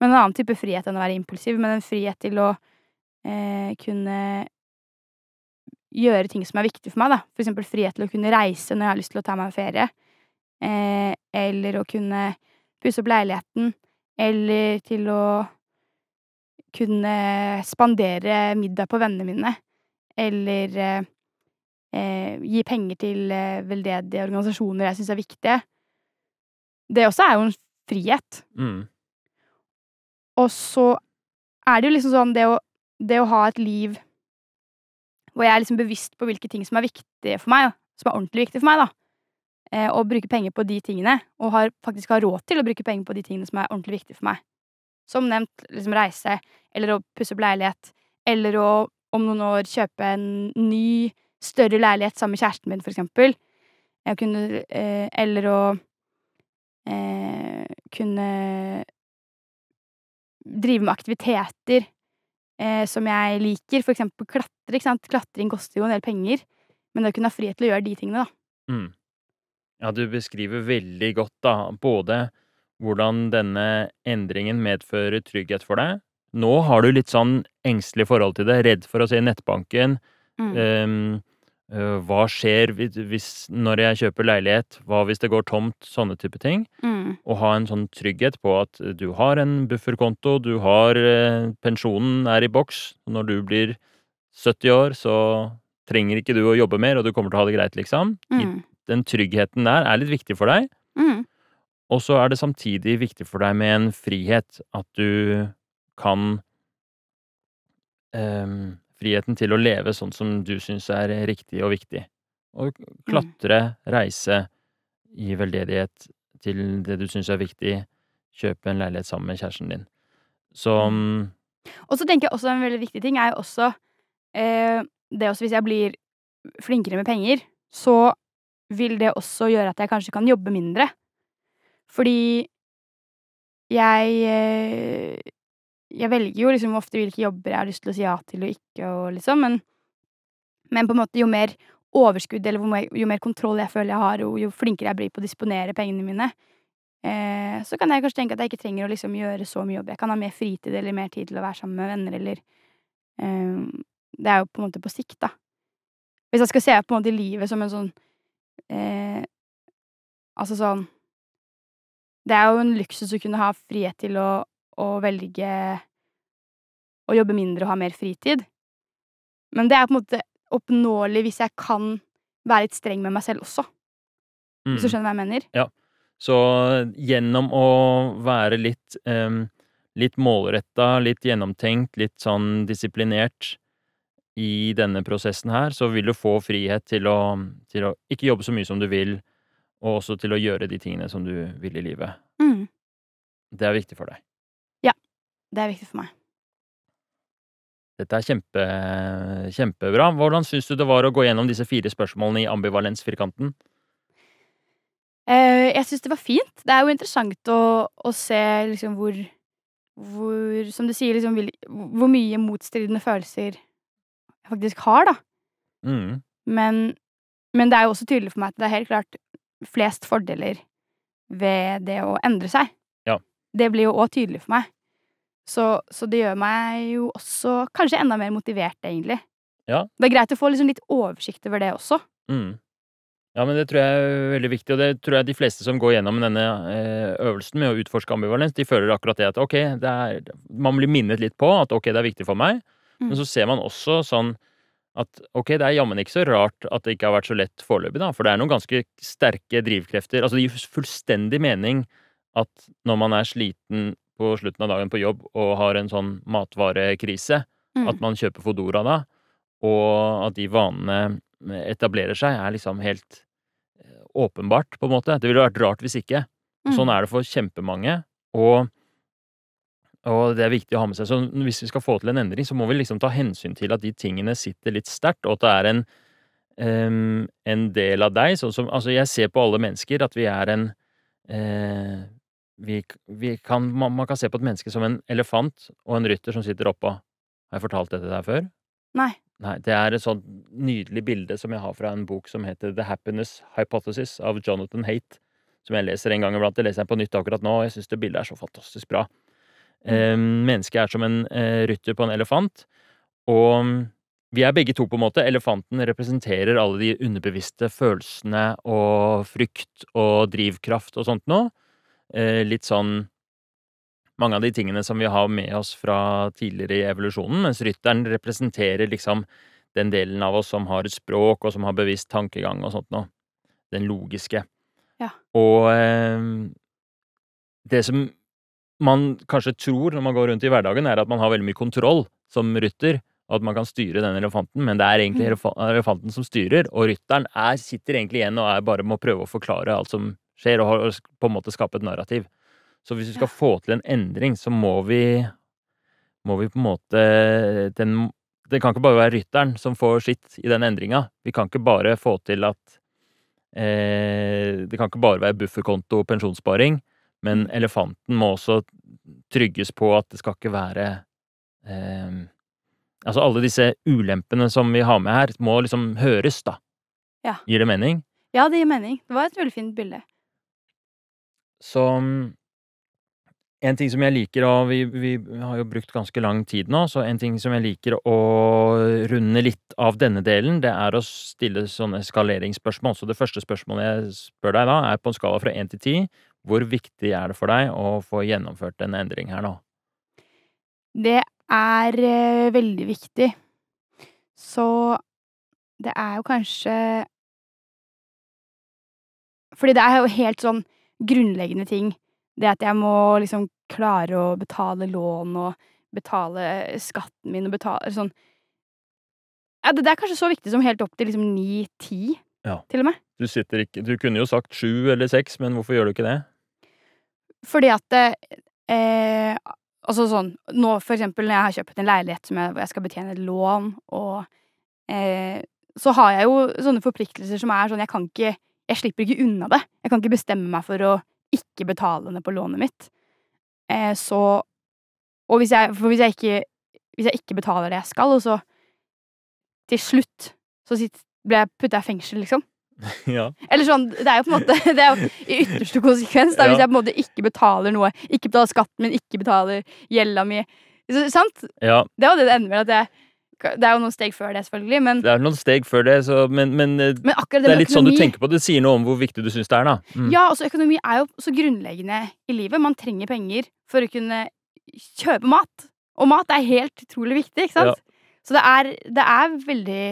Men en annen type frihet enn å være impulsiv, men en frihet til å eh, kunne gjøre ting som er viktig for meg, da. For eksempel frihet til å kunne reise når jeg har lyst til å ta meg en ferie. Eh, eller å kunne pusse opp leiligheten. Eller til å kunne spandere middag på vennene mine. Eller eh, gi penger til eh, veldedige organisasjoner jeg syns er viktige. Det også er jo en frihet. Mm. Og så er det jo liksom sånn det å, det å ha et liv hvor jeg er liksom bevisst på hvilke ting som er viktige for meg, som er ordentlig viktige for meg, da. Eh, og bruke penger på de tingene, og har, faktisk har råd til å bruke penger på de tingene som er ordentlig viktige for meg. Som nevnt liksom reise, eller å pusse opp leilighet, eller å om noen år kjøpe en ny større leilighet sammen med kjæresten min, for eksempel. Kunne, eh, eller å eh, kunne drive med aktiviteter eh, som jeg liker, for eksempel klatre, ikke sant. Klatring koster jo en del penger, men å kunne ha frihet til å gjøre de tingene, da. Mm. Ja, du beskriver veldig godt, da, både hvordan denne endringen medfører trygghet for deg. Nå har du litt sånn engstelig forhold til det, redd for å se nettbanken. Mm. Um, hva skjer hvis, når jeg kjøper leilighet? Hva hvis det går tomt? Sånne type ting. Mm. Og ha en sånn trygghet på at du har en bufferkonto, du har uh, Pensjonen er i boks. Når du blir 70 år, så trenger ikke du å jobbe mer, og du kommer til å ha det greit, liksom. Mm. Den tryggheten der er litt viktig for deg. Mm. Og så er det samtidig viktig for deg med en frihet. At du kan um, friheten til å leve sånn som du syns er riktig og viktig. Og klatre, reise gi veldedighet til det du syns er viktig. Kjøpe en leilighet sammen med kjæresten din. Så um, Og så tenker jeg også en veldig viktig ting er jo også eh, det også hvis jeg blir flinkere med penger, så vil det også gjøre at jeg kanskje kan jobbe mindre. Fordi jeg eh, jeg velger jo liksom ofte hvilke jobber jeg har lyst til å si ja til og ikke, og liksom, men, men på en måte jo mer overskudd eller jo mer kontroll jeg føler jeg har, og jo flinkere jeg blir på å disponere pengene mine, eh, så kan jeg kanskje tenke at jeg ikke trenger å liksom gjøre så mye jobb. Jeg kan ha mer fritid eller mer tid til å være sammen med venner, eller eh, Det er jo på en måte på sikt, da. Hvis jeg skal se på en måte livet som en sånn eh, Altså sånn Det er jo en luksus å kunne ha frihet til å å velge å jobbe mindre og ha mer fritid. Men det er på en måte oppnåelig hvis jeg kan være litt streng med meg selv også. mm. Hvis du skjønner hva jeg mener? Ja. Så gjennom å være litt um, litt målretta, litt gjennomtenkt, litt sånn disiplinert i denne prosessen her, så vil du få frihet til å, til å ikke jobbe så mye som du vil, og også til å gjøre de tingene som du vil i livet. Mm. Det er viktig for deg. Det er viktig for meg. Dette er kjempe, kjempebra. Hvordan syns du det var å gå gjennom disse fire spørsmålene i ambivalensfirkanten? Eh, jeg syns det var fint. Det er jo interessant å, å se liksom hvor, hvor Som du sier, liksom hvor mye motstridende følelser jeg faktisk har, da. Mm. Men, men det er jo også tydelig for meg at det er helt klart flest fordeler ved det å endre seg. Ja. Det blir jo òg tydelig for meg. Så, så, det gjør meg jo også kanskje enda mer motivert, egentlig. Ja. Det er greit å få liksom litt oversikt over det også. Mm. Ja, men det tror jeg er veldig viktig, og det tror jeg de fleste som går gjennom denne eh, øvelsen med å utforske ambivalens, de føler akkurat det at ok, det er, man blir minnet litt på at ok, det er viktig for meg, mm. men så ser man også sånn at ok, det er jammen ikke så rart at det ikke har vært så lett foreløpig, da, for det er noen ganske sterke drivkrefter. Altså, det gir fullstendig mening at når man er sliten på slutten av dagen på jobb og har en sånn matvarekrise, mm. at man kjøper Fodora da, og at de vanene etablerer seg, er liksom helt eh, åpenbart, på en måte. Det ville vært rart hvis ikke. Mm. Sånn er det for kjempemange. Og og det er viktig å ha med seg. Så hvis vi skal få til en endring, så må vi liksom ta hensyn til at de tingene sitter litt sterkt, og at det er en um, en del av deg, sånn som Altså, jeg ser på alle mennesker at vi er en eh, vi, vi kan man, man kan se på et menneske som en elefant og en rytter som sitter oppå. Har jeg fortalt dette der før? Nei. Nei, det er et sånt nydelig bilde som jeg har fra en bok som heter The Happiness Hypothesis av Jonathan Haight, som jeg leser en gang iblant. Det leser jeg på nytt akkurat nå, og jeg syns det bildet er så fantastisk bra. Eh, mennesket er som en eh, rytter på en elefant, og vi er begge to, på en måte. Elefanten representerer alle de underbevisste følelsene og frykt og drivkraft og sånt noe. Eh, litt sånn mange av de tingene som vi har med oss fra tidligere i evolusjonen, mens rytteren representerer liksom den delen av oss som har et språk, og som har bevisst tankegang og sånt noe. Den logiske. Ja. Og eh, det som man kanskje tror når man går rundt i hverdagen, er at man har veldig mye kontroll som rytter, og at man kan styre den elefanten, men det er egentlig Mm. elefanten som styrer, og rytteren er, sitter egentlig igjen og er bare med å prøve å forklare alt som skjer, og på en måte skape et narrativ. Så hvis vi skal få til en endring, så må vi må vi på en måte den, Det kan ikke bare være rytteren som får sitt i den endringa. Vi kan ikke bare få til at eh, Det kan ikke bare være bufferkonto og pensjonssparing, men Mm. elefanten må også trygges på at det skal ikke være eh, Altså alle disse ulempene som vi har med her, må liksom høres, da. Ja. Gir det mening? Ja, det gir mening. Det var et veldig fint bilde. Så en ting som jeg liker, og vi, vi har jo brukt ganske lang tid nå, så en ting som jeg liker å runde litt av denne delen, det er å stille sånne skaleringsspørsmål. Så det første spørsmålet jeg spør deg da, er på en skala fra én til ti. Hvor viktig er det for deg å få gjennomført en endring her nå? Det er eh, veldig viktig. Så det er jo kanskje Fordi det er jo helt sånn grunnleggende ting. Det at jeg må liksom klare å betale lån og betale skatten min og betale sånn ja, det, er kanskje så viktig som helt opp til liksom ni-ti, Ja. til og med. Du sitter ikke Du kunne jo sagt sju eller seks, men hvorfor gjør du ikke det? Fordi at eh, Altså sånn Nå for eksempel når jeg har kjøpt en leilighet som jeg, hvor jeg skal betjene et lån, og eh, så har jeg jo sånne forpliktelser som er sånn Jeg kan ikke Jeg slipper ikke unna det. Jeg kan ikke bestemme meg for å ikke betale ned på lånet mitt. Eh, så Og hvis jeg For hvis jeg ikke Hvis jeg ikke betaler det jeg skal, og så til slutt så blir jeg putta i fengsel, liksom. [laughs] ja. Eller sånn, det er jo på en måte [laughs] Det er jo i ytterste konsekvens, da, Ja. hvis jeg på en måte ikke betaler noe. Ikke betaler skatten min, ikke betaler gjelda mi. Så, sant? ja. Det var det det ender med. At jeg, det er jo noen steg før det, selvfølgelig, men, Det er noen steg før det, så Men, men eh, men det det er litt sånn du tenker på det. Sier noe om hvor viktig du syns det er, da. Mm. Ja, altså økonomi er jo så grunnleggende i livet. Man trenger penger for å kunne kjøpe mat. Og mat er helt utrolig viktig, ikke sant? Så det er, det er veldig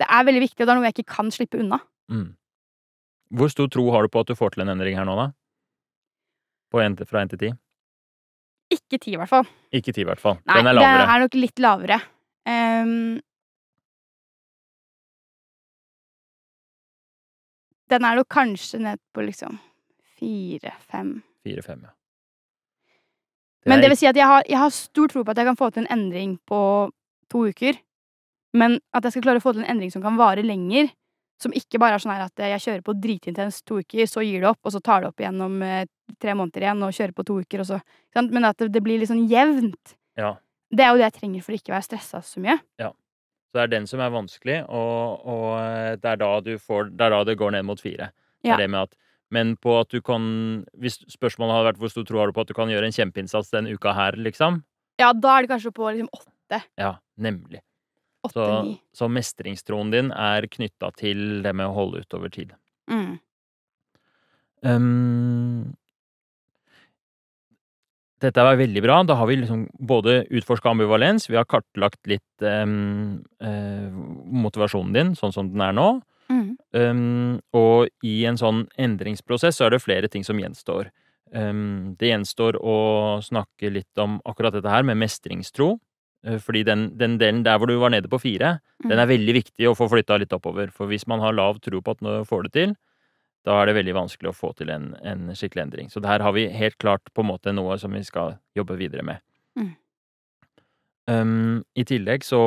Det er veldig viktig, og det er noe jeg ikke kan slippe unna. Mm. Hvor stor tro har du på at du får til en endring her nå, da? På en, fra én til ti? Ikke ti, i hvert fall. Ikke ti, i hvert fall. Nei, Den er det er nok litt lavere. Ehm, den er nok kanskje ned på liksom fire-fem. Fire-fem, ja. Men er det vil si at jeg har, jeg har stor tro på at jeg kan få til en endring på to uker. Men at jeg skal klare å få til en endring som kan vare lenger. Som ikke bare er sånn at jeg kjører på dritintenst to uker, så gir det opp, og så tar det opp igjen om eh, tre måneder igjen, og kjører på to uker, og så sant? Men at det, det blir litt sånn jevnt. Ja. Det er jo det jeg trenger for å ikke være stressa så mye. Ja. Så det er den som er vanskelig, og, og eh, det, er da du får, det er da det går ned mot fire. Det Ja. er det med at, men på at du kan Hvis spørsmålet hadde vært hvor stor tro har du på at du kan gjøre en kjempeinnsats den uka her, liksom? Ja, da er det kanskje på liksom åtte. Ja, nemlig. Så, så mestringstroen din er knytta til det med å holde ut over tid. Mm. Um, dette var veldig bra. Da har vi liksom både utforska ambivalens, vi har kartlagt litt um, uh, motivasjonen din, sånn som den er nå. Mm. Um, og i en sånn endringsprosess så er det flere ting som gjenstår. Um, det gjenstår å snakke litt om akkurat dette her med mestringstro. eh, Fordi den, den delen der hvor du var nede på fire, Mm. den er veldig viktig å få flytta litt oppover. For hvis man har lav tro på at nå får det til, da er det veldig vanskelig å få til en, en skikkelig endring. Så her har vi helt klart på en måte noe som vi skal jobbe videre med. Mm. Um, I tillegg så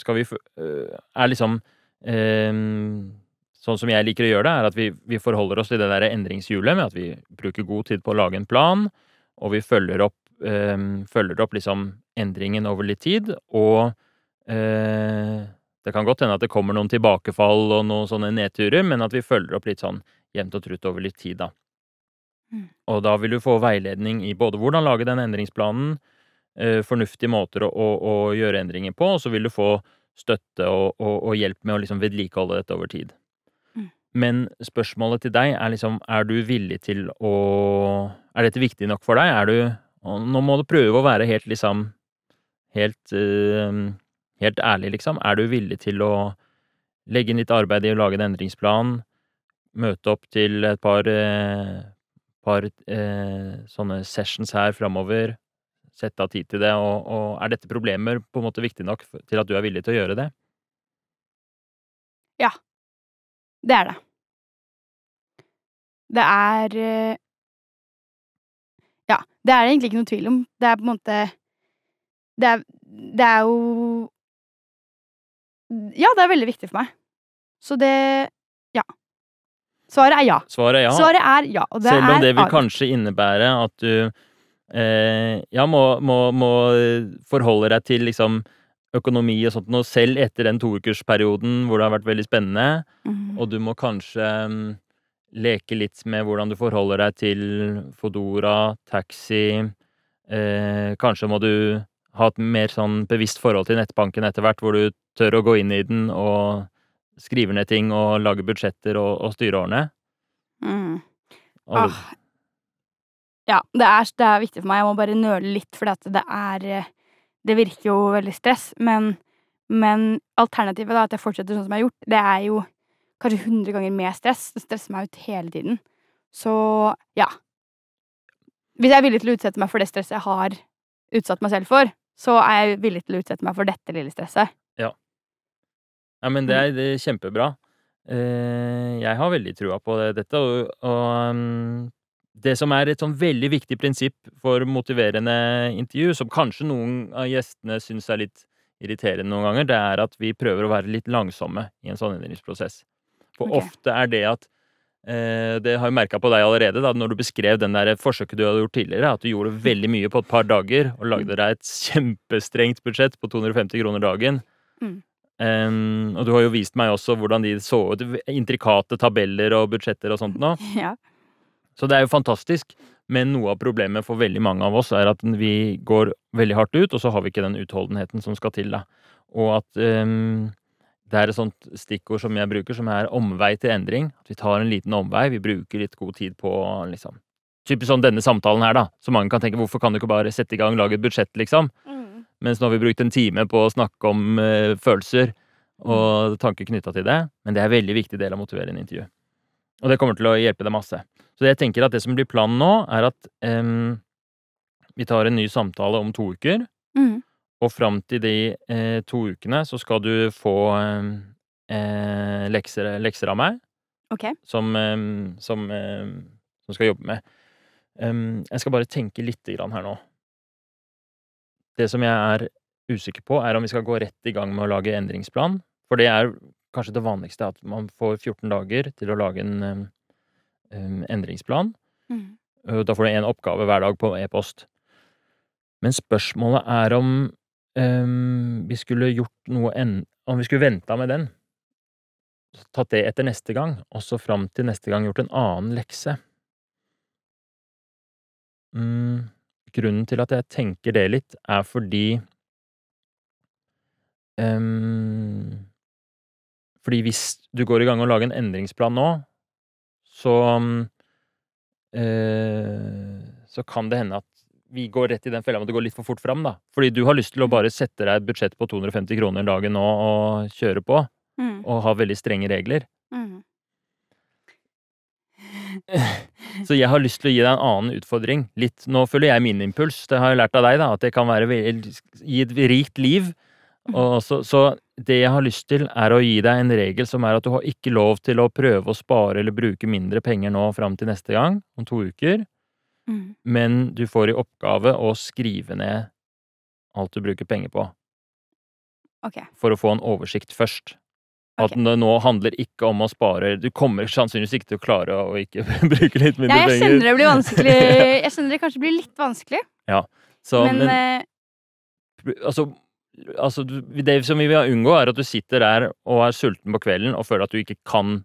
skal vi uh, Er liksom um, Sånn som jeg liker å gjøre det, er at vi, vi forholder oss til det der endringshjulet med at vi bruker god tid på å lage en plan, og vi følger opp, um, følger opp liksom endringen over litt tid, og uh, det kan godt hende at det kommer noen tilbakefall og noen sånne nedturer, men at vi følger opp litt sånn jevnt og trutt over litt tid, da. Mm. Og da vil du få veiledning i både hvordan lage den endringsplanen, eh, fornuftige måter å, å, å, gjøre endringer på, og så vil du få støtte og, og, og hjelp med å liksom vedlikeholde dette over tid. Mm. Men spørsmålet til deg er liksom, er du villig til å Er dette viktig nok for deg? Er du Nå må du prøve å være helt liksom Helt uh, Helt ærlig, liksom. Er du villig til å legge inn litt arbeid i å lage en endringsplan? Møte opp til et par, eh, par eh, sånne sessions her framover? Sette av tid til det? Og, og, er dette problemer på en måte viktig nok til at du er villig til å gjøre det? Ja. Det er det. Det er eh, Ja, det er det egentlig ikke noe tvil om. Det er på en måte Det er, det er jo Ja, det er veldig viktig for meg. Så det Ja. Svaret er ja. Svaret er ja. Svaret er ja, Selv om det vil kanskje innebære at du eh, ja, må, må, må forholde deg til liksom økonomi og sånt noe selv etter den toukersperioden hvor det har vært veldig spennende. mm. Og du må kanskje mm, leke litt med hvordan du forholder deg til Fodora, taxi. Eh, kanskje må du ha et mer sånn bevisst forhold til nettbanken etter hvert, hvor du tør å gå inn i den og skriver ned ting og lager budsjetter og, og styre årene. Mm. Ah. Ja, det er, det er viktig for meg. Jeg må bare nøle litt, for det er eh, Det virker jo veldig stress, men, men alternativet, da, at jeg fortsetter sånn som jeg har gjort, det er jo kanskje 100 ganger mer stress. Det stresser meg ut hele tiden. Så ja. Hvis jeg er villig til å utsette meg for det stresset jeg har utsatt meg selv for, så er jeg villig til å utsette meg for dette lille stresset. Ja, men det er, det er kjempebra. Eh, jeg har veldig trua på det, dette, og, og um, det som er et sånn veldig viktig prinsipp for motiverende intervju, som kanskje noen av gjestene syns er litt irriterende noen ganger, det er at vi prøver å være litt langsomme i en sånn endringsprosess. For okay. ofte er det at eh, Det har jeg merka på deg allerede, da, når du beskrev den der forsøket du hadde gjort tidligere, at du gjorde veldig mye på et par dager og lagde deg et kjempestrengt budsjett på 250 kroner dagen. Mm. Em, og du har jo vist meg også hvordan de så ut. Intrikate tabeller og budsjetter og sånt nå. [laughs] Ja. Så det er jo fantastisk. Men noe av problemet for veldig mange av oss er at vi går veldig hardt ut, og så har vi ikke den utholdenheten som skal til. da. Og at um, det er et sånt stikkord som jeg bruker, som er omvei til endring. At vi tar en liten omvei. Vi bruker litt god tid på liksom Typisk sånn denne samtalen her, da. Så mange kan tenke hvorfor kan du ikke bare sette i gang, lage et budsjett, liksom. Mm. Mens nå har vi brukt en time på å snakke om uh, følelser og tanker knytta til det. Men det er en veldig viktig del av å motivere en intervju. Og det kommer til å hjelpe deg masse. Så jeg tenker at det som blir planen nå, er at um, vi tar en ny samtale om to uker. Mm. Og fram til de eh, to ukene så skal du få eh, lekser, lekser av meg Ok. som, em, som, som skal jobbe med. Um, jeg skal bare tenke lite grann her nå. Det som jeg er usikker på, er om vi skal gå rett i gang med å lage endringsplan. For det er kanskje det vanligste, at man får 14 dager til å lage en em, endringsplan. Mm. Da får du én oppgave hver dag på e-post. Men spørsmålet er om um, vi skulle gjort noe en, Om vi skulle venta med den. Tatt det etter neste gang, og så fram til neste gang gjort en annen lekse. Mm, grunnen til at jeg tenker det litt, er fordi um, Fordi hvis du går i gang og lager en endringsplan nå, så eh, Så kan det hende at vi går rett i den fella med at det går litt for fort fram, da. Fordi du har lyst til å bare sette deg et budsjett på 250 kroner dagen nå og kjøre på, Mm. og ha veldig strenge regler. Mm. [laughs] [laughs] Så jeg har lyst til å gi deg en annen utfordring. Litt, nå følger jeg min impuls. Det har jeg lært av deg, da. At det kan være gi et rikt liv. Og så, så det jeg har lyst til, er å gi deg en regel som er at du har ikke lov til å prøve å spare eller bruke mindre penger nå fram til neste gang, om to uker, Mm. men du får i oppgave å skrive ned alt du bruker penger på, Okay. for å få en oversikt først. At det nå handler ikke om å spare Du kommer sannsynligvis ikke til å klare å ikke [laughs] bruke litt mindre Ja, jeg penger. det blir vanskelig. [laughs] Jeg skjønner det kanskje blir litt vanskelig, Ja, Så, men, men uh... altså, altså Det som vi vil unngå, er at du sitter der og er sulten på kvelden og føler at du ikke kan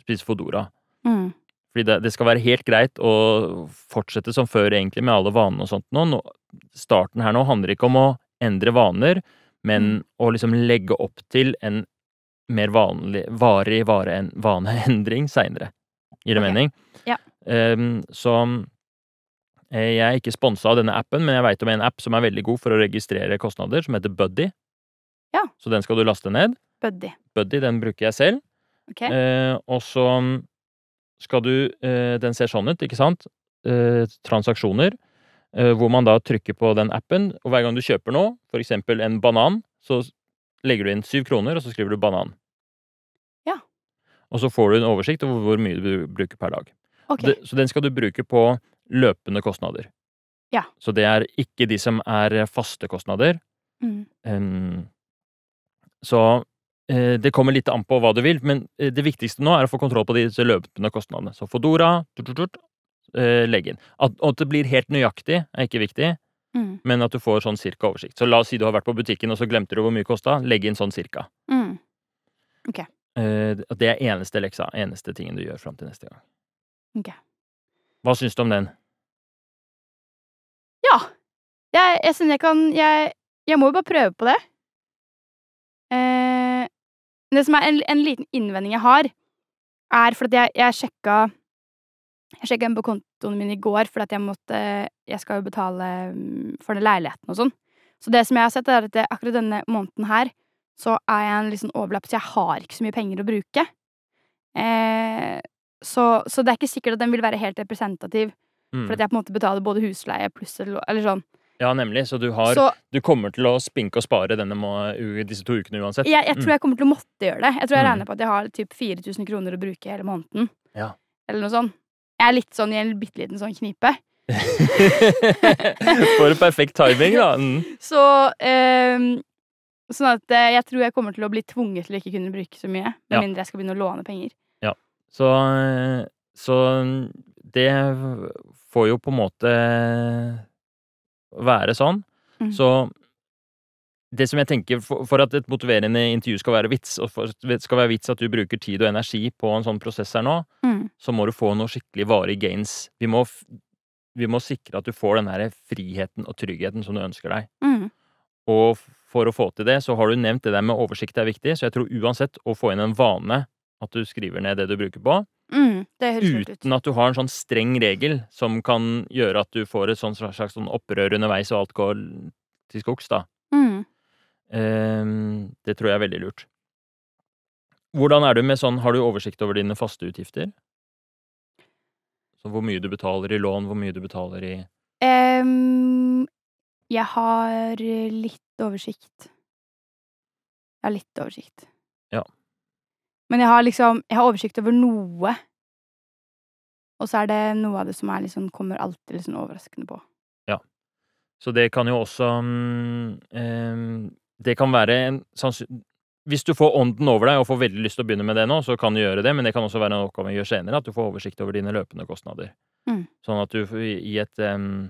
spise Fodora. mm, Fordi det, det skal være helt greit å fortsette som før, egentlig, med alle vanene og sånt nå. nå. Starten her nå handler ikke om å endre vaner, men Mm. å liksom legge opp til en mer vanlig, varig vare, vaneendring [laughs] seinere. Gir det okay. mening? Ja. Um, så eh, jeg er ikke sponsa av denne appen, men jeg veit om en app som er veldig god for å registrere kostnader, som heter Buddy. Ja. Så den skal du laste ned. buddy. Buddy, den bruker jeg selv. Ok? Uh, og så skal du uh, Den ser sånn ut, ikke sant? Uh, transaksjoner. Hvor man da trykker på den appen, og hver gang du kjøper noe, for eksempel en banan, så legger du inn syv kroner, og så skriver du banan. Ja. Og så får du en oversikt over hvor mye du bruker per dag. Ok. Det, så den skal du bruke på løpende kostnader. Ja. Så det er ikke de som er faste kostnader. Mm. Um, så eh, det kommer litt an på hva du vil, men eh, det viktigste nå er å få kontroll på disse løpende kostnadene. Så Fodora, tut, tut, tut, eh, legg inn. At, at det blir helt nøyaktig, er ikke viktig, Mm. men at du får sånn cirka oversikt. Så la oss si du har vært på butikken, og så glemte du hvor mye det kosta. Legg inn sånn cirka. Mm. Okay. at det er eneste leksa, eneste tingen du gjør fram til neste gang. Okay. Hva syns du om den? Ja. Jeg, jeg synes jeg kan jeg, jeg må jo bare prøve på det. Eh, det som er en, en liten innvending jeg har, er fordi jeg, jeg sjekka Jeg sjekka en på kontoen min i går for at jeg måtte Jeg skal jo betale mm, for den leiligheten og sånn. Så det som jeg har sett, er at det, akkurat denne måneden her, så er jeg en sånn overlapp, så jeg har ikke så mye penger å bruke. Eh, så, så det er ikke sikkert at den vil være helt representativ Mm. for at jeg på en måte betaler både husleie pluss eller, sånn. Ja, nemlig. Så du har Så Du kommer til å spinke og spare denne må, disse to ukene uansett. jeg, jeg tror jeg kommer til å måtte gjøre det. Jeg tror jeg Mm. regner på at jeg har typ 4000 kroner å bruke hele måneden. Ja. Eller noe sånt. Jeg er litt sånn i en bitte liten sånn knipe. [laughs] For perfekt timing, da. Mm. Så ehm, Sånn at eh, jeg tror jeg kommer til å bli tvunget til å ikke kunne bruke så mye. Med Ja. mindre jeg skal begynne å låne penger. Så, så det får jo på en måte være sånn. Mm. Så det som jeg tenker, for, for at et motiverende intervju skal være vits, og for skal være vits at du bruker tid og energi på en sånn prosess her nå, Mm. så må du få noe skikkelig varig gains. Vi må, vi må sikre at du får den her friheten og tryggheten som du ønsker deg. Mm. Og for å få til det, så har du nevnt det der med oversikt er viktig, så jeg tror uansett å få inn en vane at du skriver ned det du bruker på, Mm. Uten at du har en sånn streng regel som kan gjøre at du får et sånt slags sånn opprør underveis og alt går til skogs, da. Mm. Ehm, det tror jeg er veldig lurt. Hvordan er du med sånn, har du oversikt over dine faste utgifter? Så hvor mye du betaler i lån, hvor mye du betaler i um, jeg har litt oversikt. Jeg har litt oversikt. Ja. Men jeg har liksom Jeg har oversikt over noe. Og så er det noe av det som er liksom, kommer alltid sånn overraskende på. Ja. Så det kan jo også um, ehm, Det kan være en. Hvis du får ånden over deg og får veldig lyst til å begynne med det nå, så kan du gjøre det, men det kan også være en oppgave å gjøre senere, at du får oversikt over dine løpende kostnader. Mm. Sånn at du i i et um,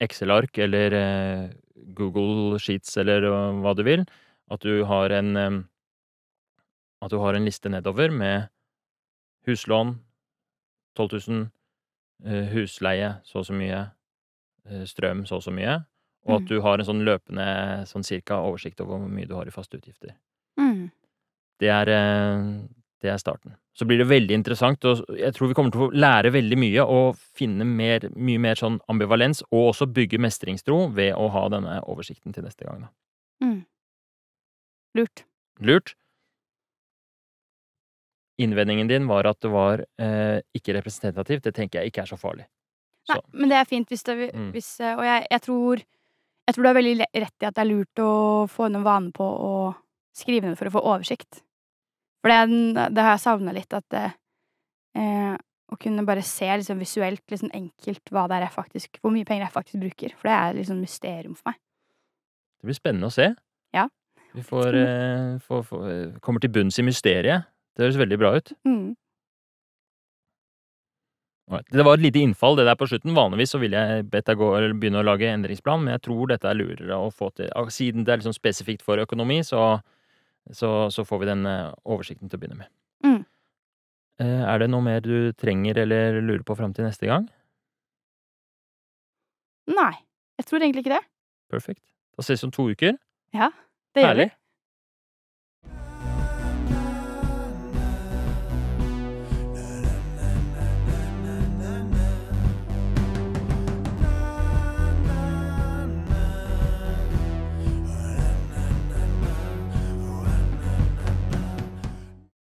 Excel-ark eller uh, Google Sheets eller uh, hva du vil, at du har en um, At du har en liste nedover med huslån 12 000, uh, husleie så og så mye, eh, strøm så og så mye, og at Mm. du har en sånn løpende sånn cirka oversikt over hvor mye du har i faste utgifter. Mm. Det er, eh, det er starten. Så blir det veldig interessant, og jeg tror vi kommer til å lære veldig mye og finne mer, mye mer sånn ambivalens, og også bygge mestringstro ved å ha denne oversikten til neste gang. Da. Mm. Lurt. Lurt. Innvendingen din var at det var eh, ikke representativt. Det tenker jeg ikke er så farlig. Nei, men det er fint hvis det Mm. hvis, eh, Og jeg, jeg tror Jeg tror du har veldig rett i at det er lurt å få noen vane på å skrive ned for å få oversikt. For det det har jeg savna litt, at eh, å kunne bare se liksom visuelt, liksom enkelt, hva det er jeg faktisk hvor mye penger jeg faktisk bruker. For det er liksom mysterium for meg. Det blir spennende å se. Ja. Vi får, eh, får, får kommer til bunns i mysteriet. Det høres veldig bra ut. Mm. Det var et lite innfall, det der på slutten. Vanligvis så ville jeg bedt deg gå, eller begynne å lage endringsplan, men jeg tror dette er lurere å få til. Ah, Siden det er liksom spesifikt for økonomi, så, så, så får vi den eh, oversikten til å begynne med. Mm. Eh, Er det noe mer du trenger eller lurer på fram til neste gang? Nei, jeg tror egentlig ikke det. Perfekt. Da ses vi om to uker. Ja, Det gjør vi.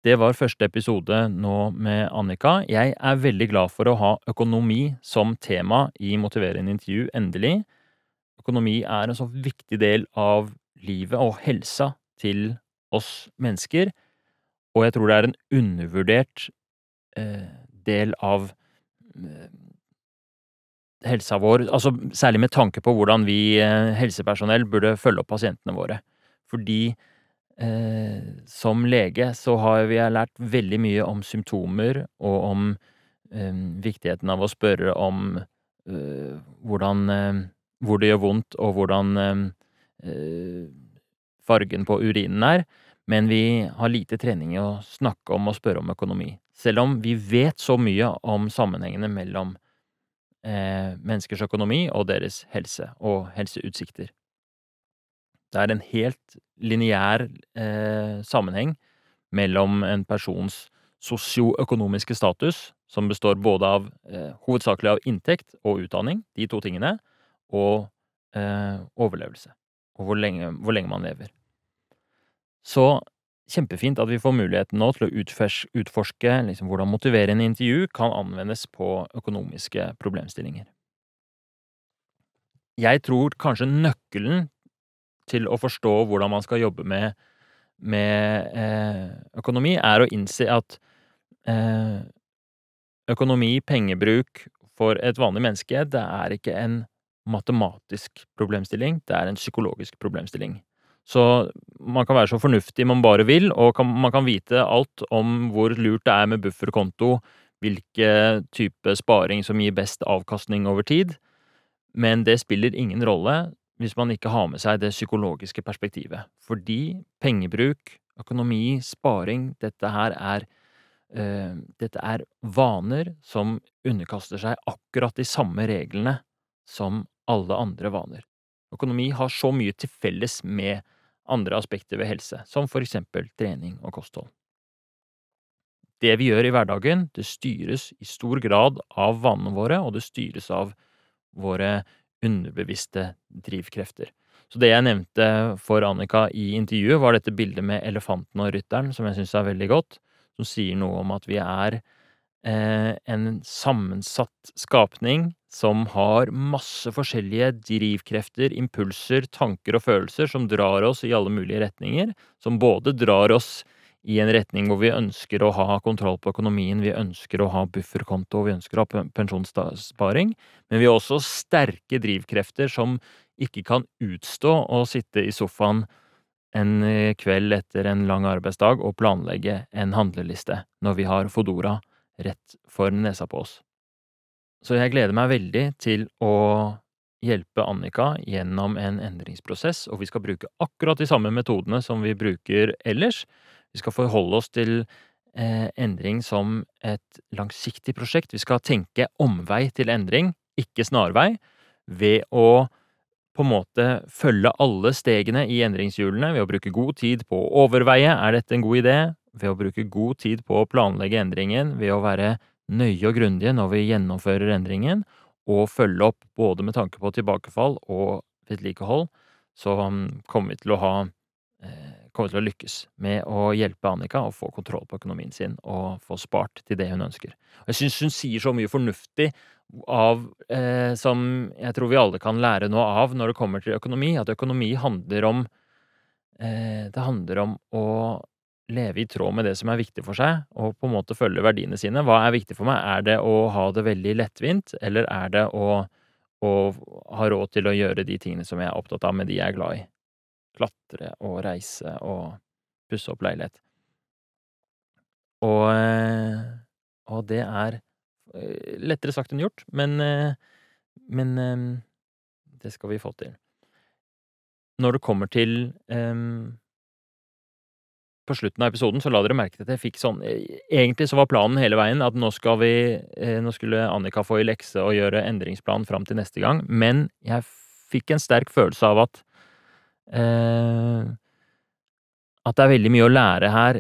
Det var første episode nå med Annika. Jeg er veldig glad for å ha økonomi som tema i Motiverende intervju, endelig. Økonomi er en så viktig del av livet og helsa til oss mennesker, og jeg tror det er en undervurdert eh, del av eh, helsa vår, altså særlig med tanke på hvordan vi eh, helsepersonell burde følge opp pasientene våre. Fordi som lege så har vi lært veldig mye om symptomer og om eh, viktigheten av å spørre om eh, hvordan eh, hvor det gjør vondt, og hvordan eh, eh, fargen på urinen er, men vi har lite trening i å snakke om og spørre om økonomi. Selv om vi vet så mye om sammenhengene mellom eh, menneskers økonomi og deres helse og helseutsikter. Det er en helt lineær eh, sammenheng mellom en persons sosioøkonomiske status, som består både av eh, hovedsakelig av inntekt og utdanning, de to tingene, og eh, overlevelse. Og hvor lenge, hvor lenge man lever. Så kjempefint at vi får muligheten nå til å utforske, liksom, hvordan motiverende intervju kan anvendes på økonomiske problemstillinger. Jeg tror kanskje nøkkelen til å forstå hvordan man skal jobbe med, med eh, økonomi, er å innse at eh, økonomi, pengebruk, for et vanlig menneske, det er ikke en matematisk problemstilling, det er en psykologisk problemstilling. Så man kan være så fornuftig man bare vil, og kan, man kan vite alt om hvor lurt det er med bufferkonto, hvilke type sparing som gir best avkastning over tid, men det spiller ingen rolle hvis man ikke har med seg det psykologiske perspektivet. Fordi pengebruk, økonomi, sparing, dette her er eh, Dette er vaner som underkaster seg akkurat de samme reglene som alle andre vaner. Økonomi har så mye til felles med andre aspekter ved helse, som for eksempel trening og kosthold. Det vi gjør i hverdagen, det styres i stor grad av vanene våre, og det styres av våre underbevisste drivkrefter. Så det jeg nevnte for Annika i intervjuet, var dette bildet med elefanten og rytteren, som jeg syns er veldig godt, som sier noe om at vi er eh, en sammensatt skapning som har masse forskjellige drivkrefter, impulser, tanker og følelser som drar oss i alle mulige retninger, som både drar oss i en retning hvor vi ønsker å ha kontroll på økonomien, vi ønsker å ha bufferkonto, vi ønsker å ha pensjonssparing, men vi har også sterke drivkrefter som ikke kan utstå å sitte i sofaen en kveld etter en lang arbeidsdag og planlegge en handleliste når vi har Fodora rett for nesa på oss. Så jeg gleder meg veldig til å hjelpe Annika gjennom en endringsprosess, og vi skal bruke akkurat de samme metodene som vi bruker ellers. Vi skal forholde oss til eh, endring som et langsiktig prosjekt. Vi skal tenke omvei til endring, ikke snarvei, ved å på en måte følge alle stegene i endringshjulene ved å bruke god tid på å overveie er dette en god idé, ved å bruke god tid på å planlegge endringen, ved å være nøye og grundige når vi gjennomfører endringen, og følge opp både med tanke på tilbakefall og vedlikehold, så kommer vi til å ha kommer til å lykkes med å hjelpe Annika å få kontroll på økonomien sin og få spart til det hun ønsker. Jeg syns hun sier så mye fornuftig av eh, som jeg tror vi alle kan lære noe av når det kommer til økonomi. At økonomi handler om eh, Det handler om å leve i tråd med det som er viktig for seg, og på en måte følge verdiene sine. Hva er viktig for meg? Er det å ha det veldig lettvint, eller er det å, å ha råd til å gjøre de tingene som jeg er opptatt av med de jeg er glad i? Klatre og reise og pusse opp leilighet. Og, eh, og det er eh, lettere sagt enn gjort, men, eh, men det skal vi få til. Når det kommer til um, på slutten av episoden så la dere merke til at jeg fikk sånn Egentlig så var planen hele veien at nå skal vi Nå skulle Annika få i lekse og gjøre endringsplan fram til neste gang, men jeg fikk en sterk følelse av at At det er veldig mye å lære her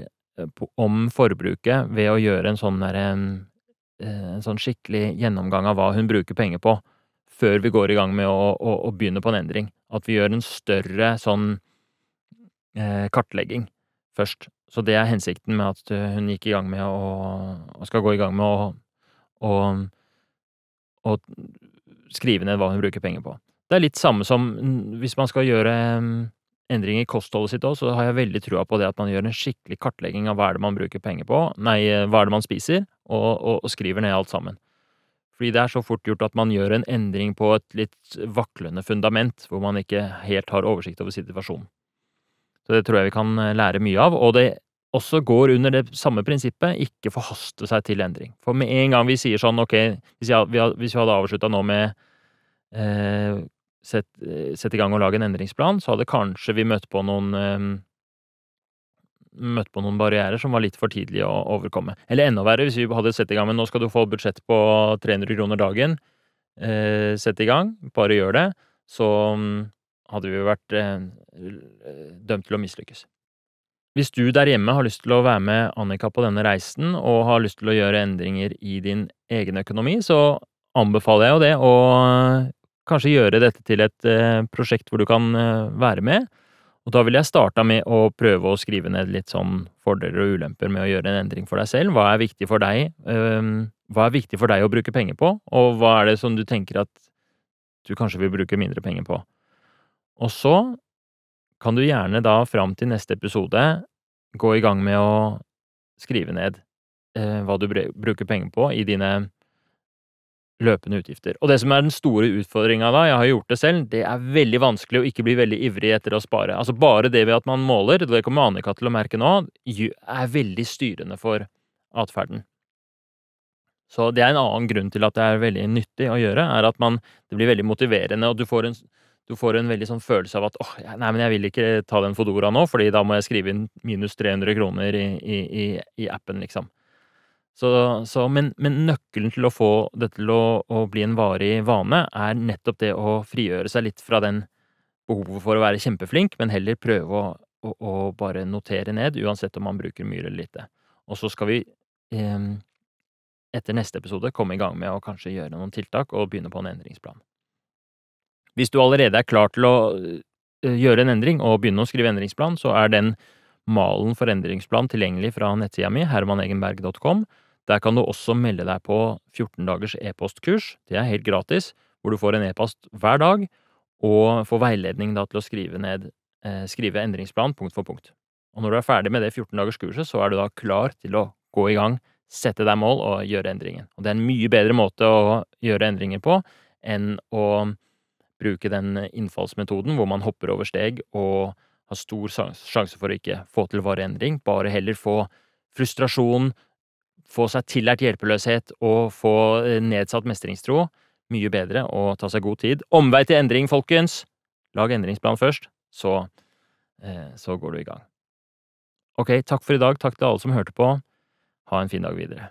om forbruket ved å gjøre en sånn der en, en sånn skikkelig gjennomgang av hva hun bruker penger på, før vi går i gang med å, å, å begynne på en endring. At vi gjør en større sånn eh, kartlegging først. Så det er hensikten med at eh, hun gikk i gang med å og skal gå i gang med å, å skrive ned hva hun bruker penger på. Det er litt samme som hvis man skal gjøre endringer i kostholdet sitt òg, så har jeg veldig trua på det at man gjør en skikkelig kartlegging av hva er det man bruker penger på, nei, hva er det man spiser, og, og, og skriver ned alt sammen. Fordi det er så fort gjort at man gjør en endring på et litt vaklende fundament, hvor man ikke helt har oversikt over situasjonen. Så det tror jeg vi kan eh, lære mye av. Og det også går under det samme prinsippet, ikke forhaste seg til endring. For med en gang vi sier sånn, ok, hvis, jeg, hvis vi hadde avslutta nå med eh, sett, eh, i gang og lage en endringsplan, så hadde kanskje vi møtt på noen eh, møtt på noen barrierer som var litt for tidlig å overkomme. Eller enda verre, hvis vi hadde sett i gang med nå skal du få budsjett på 300 kroner dagen, eh, sett i gang, bare gjør det, så mm, hadde vi jo vært eh, dømt til å mislykkes. Hvis du der hjemme har lyst til å være med Annika på denne reisen, og har lyst til å gjøre endringer i din egen økonomi, så anbefaler jeg jo det å kanskje gjøre dette til et eh, prosjekt hvor du kan eh, være med. Og da vil jeg starte med å prøve å skrive ned litt sånn fordeler og ulemper med å gjøre en endring for deg selv. Hva er viktig for deg? hva er viktig for deg å bruke penger på, og hva er det som du tenker at du kanskje vil bruke mindre penger på? Og så kan du gjerne da fram til neste episode gå i gang med å skrive ned eh, hva du bruker penger på i dine løpende utgifter. Og det som er den store utfordringa da, jeg har gjort det selv, det er veldig vanskelig å ikke bli veldig ivrig etter å spare. Altså bare det ved at man måler, det kommer Annika til å merke nå, er veldig styrende for atferden. Så det er en annen grunn til at det er veldig nyttig å gjøre, er at man, det blir veldig motiverende, og du får en du får en veldig sånn følelse av at åh, nei, men jeg vil ikke ta den Fodora nå, fordi da må jeg skrive inn minus 300 kroner i, i, i appen, liksom. Så, så men, men, nøkkelen til å få dette til å, å, bli en varig vane, er nettopp det å frigjøre seg litt fra den behovet for å være kjempeflink, men heller prøve å, å, å bare notere ned, uansett om man bruker mye eller lite. Og så skal vi eh, etter neste episode komme i gang med å kanskje gjøre noen tiltak og begynne på en endringsplan. Hvis du allerede er klar til å eh, gjøre en endring og begynne å skrive endringsplan, så er den malen for endringsplan tilgjengelig fra nettsida mi, hermanegenberg.com. Der kan du også melde deg på 14 dagers e-postkurs. Det er helt gratis, hvor du får en e-post hver dag og får veiledning da til å skrive ned eh, skrive endringsplan punkt for punkt. Og når du er ferdig med det 14 dagers kurset, så er du da klar til å gå i gang, sette deg mål og gjøre endringen. Og det er en mye bedre måte å gjøre endringer på enn å bruke den innfallsmetoden hvor man hopper over steg og har stor sjanse for å ikke få til varig endring, bare heller få frustrasjon, få seg tillært hjelpeløshet og få eh, nedsatt mestringstro. Mye bedre å ta seg god tid. Omvei til endring, folkens! Lag endringsplan først, så, eh, så går du i gang. Ok, takk for i dag. Takk til alle som hørte på. Ha en fin dag videre.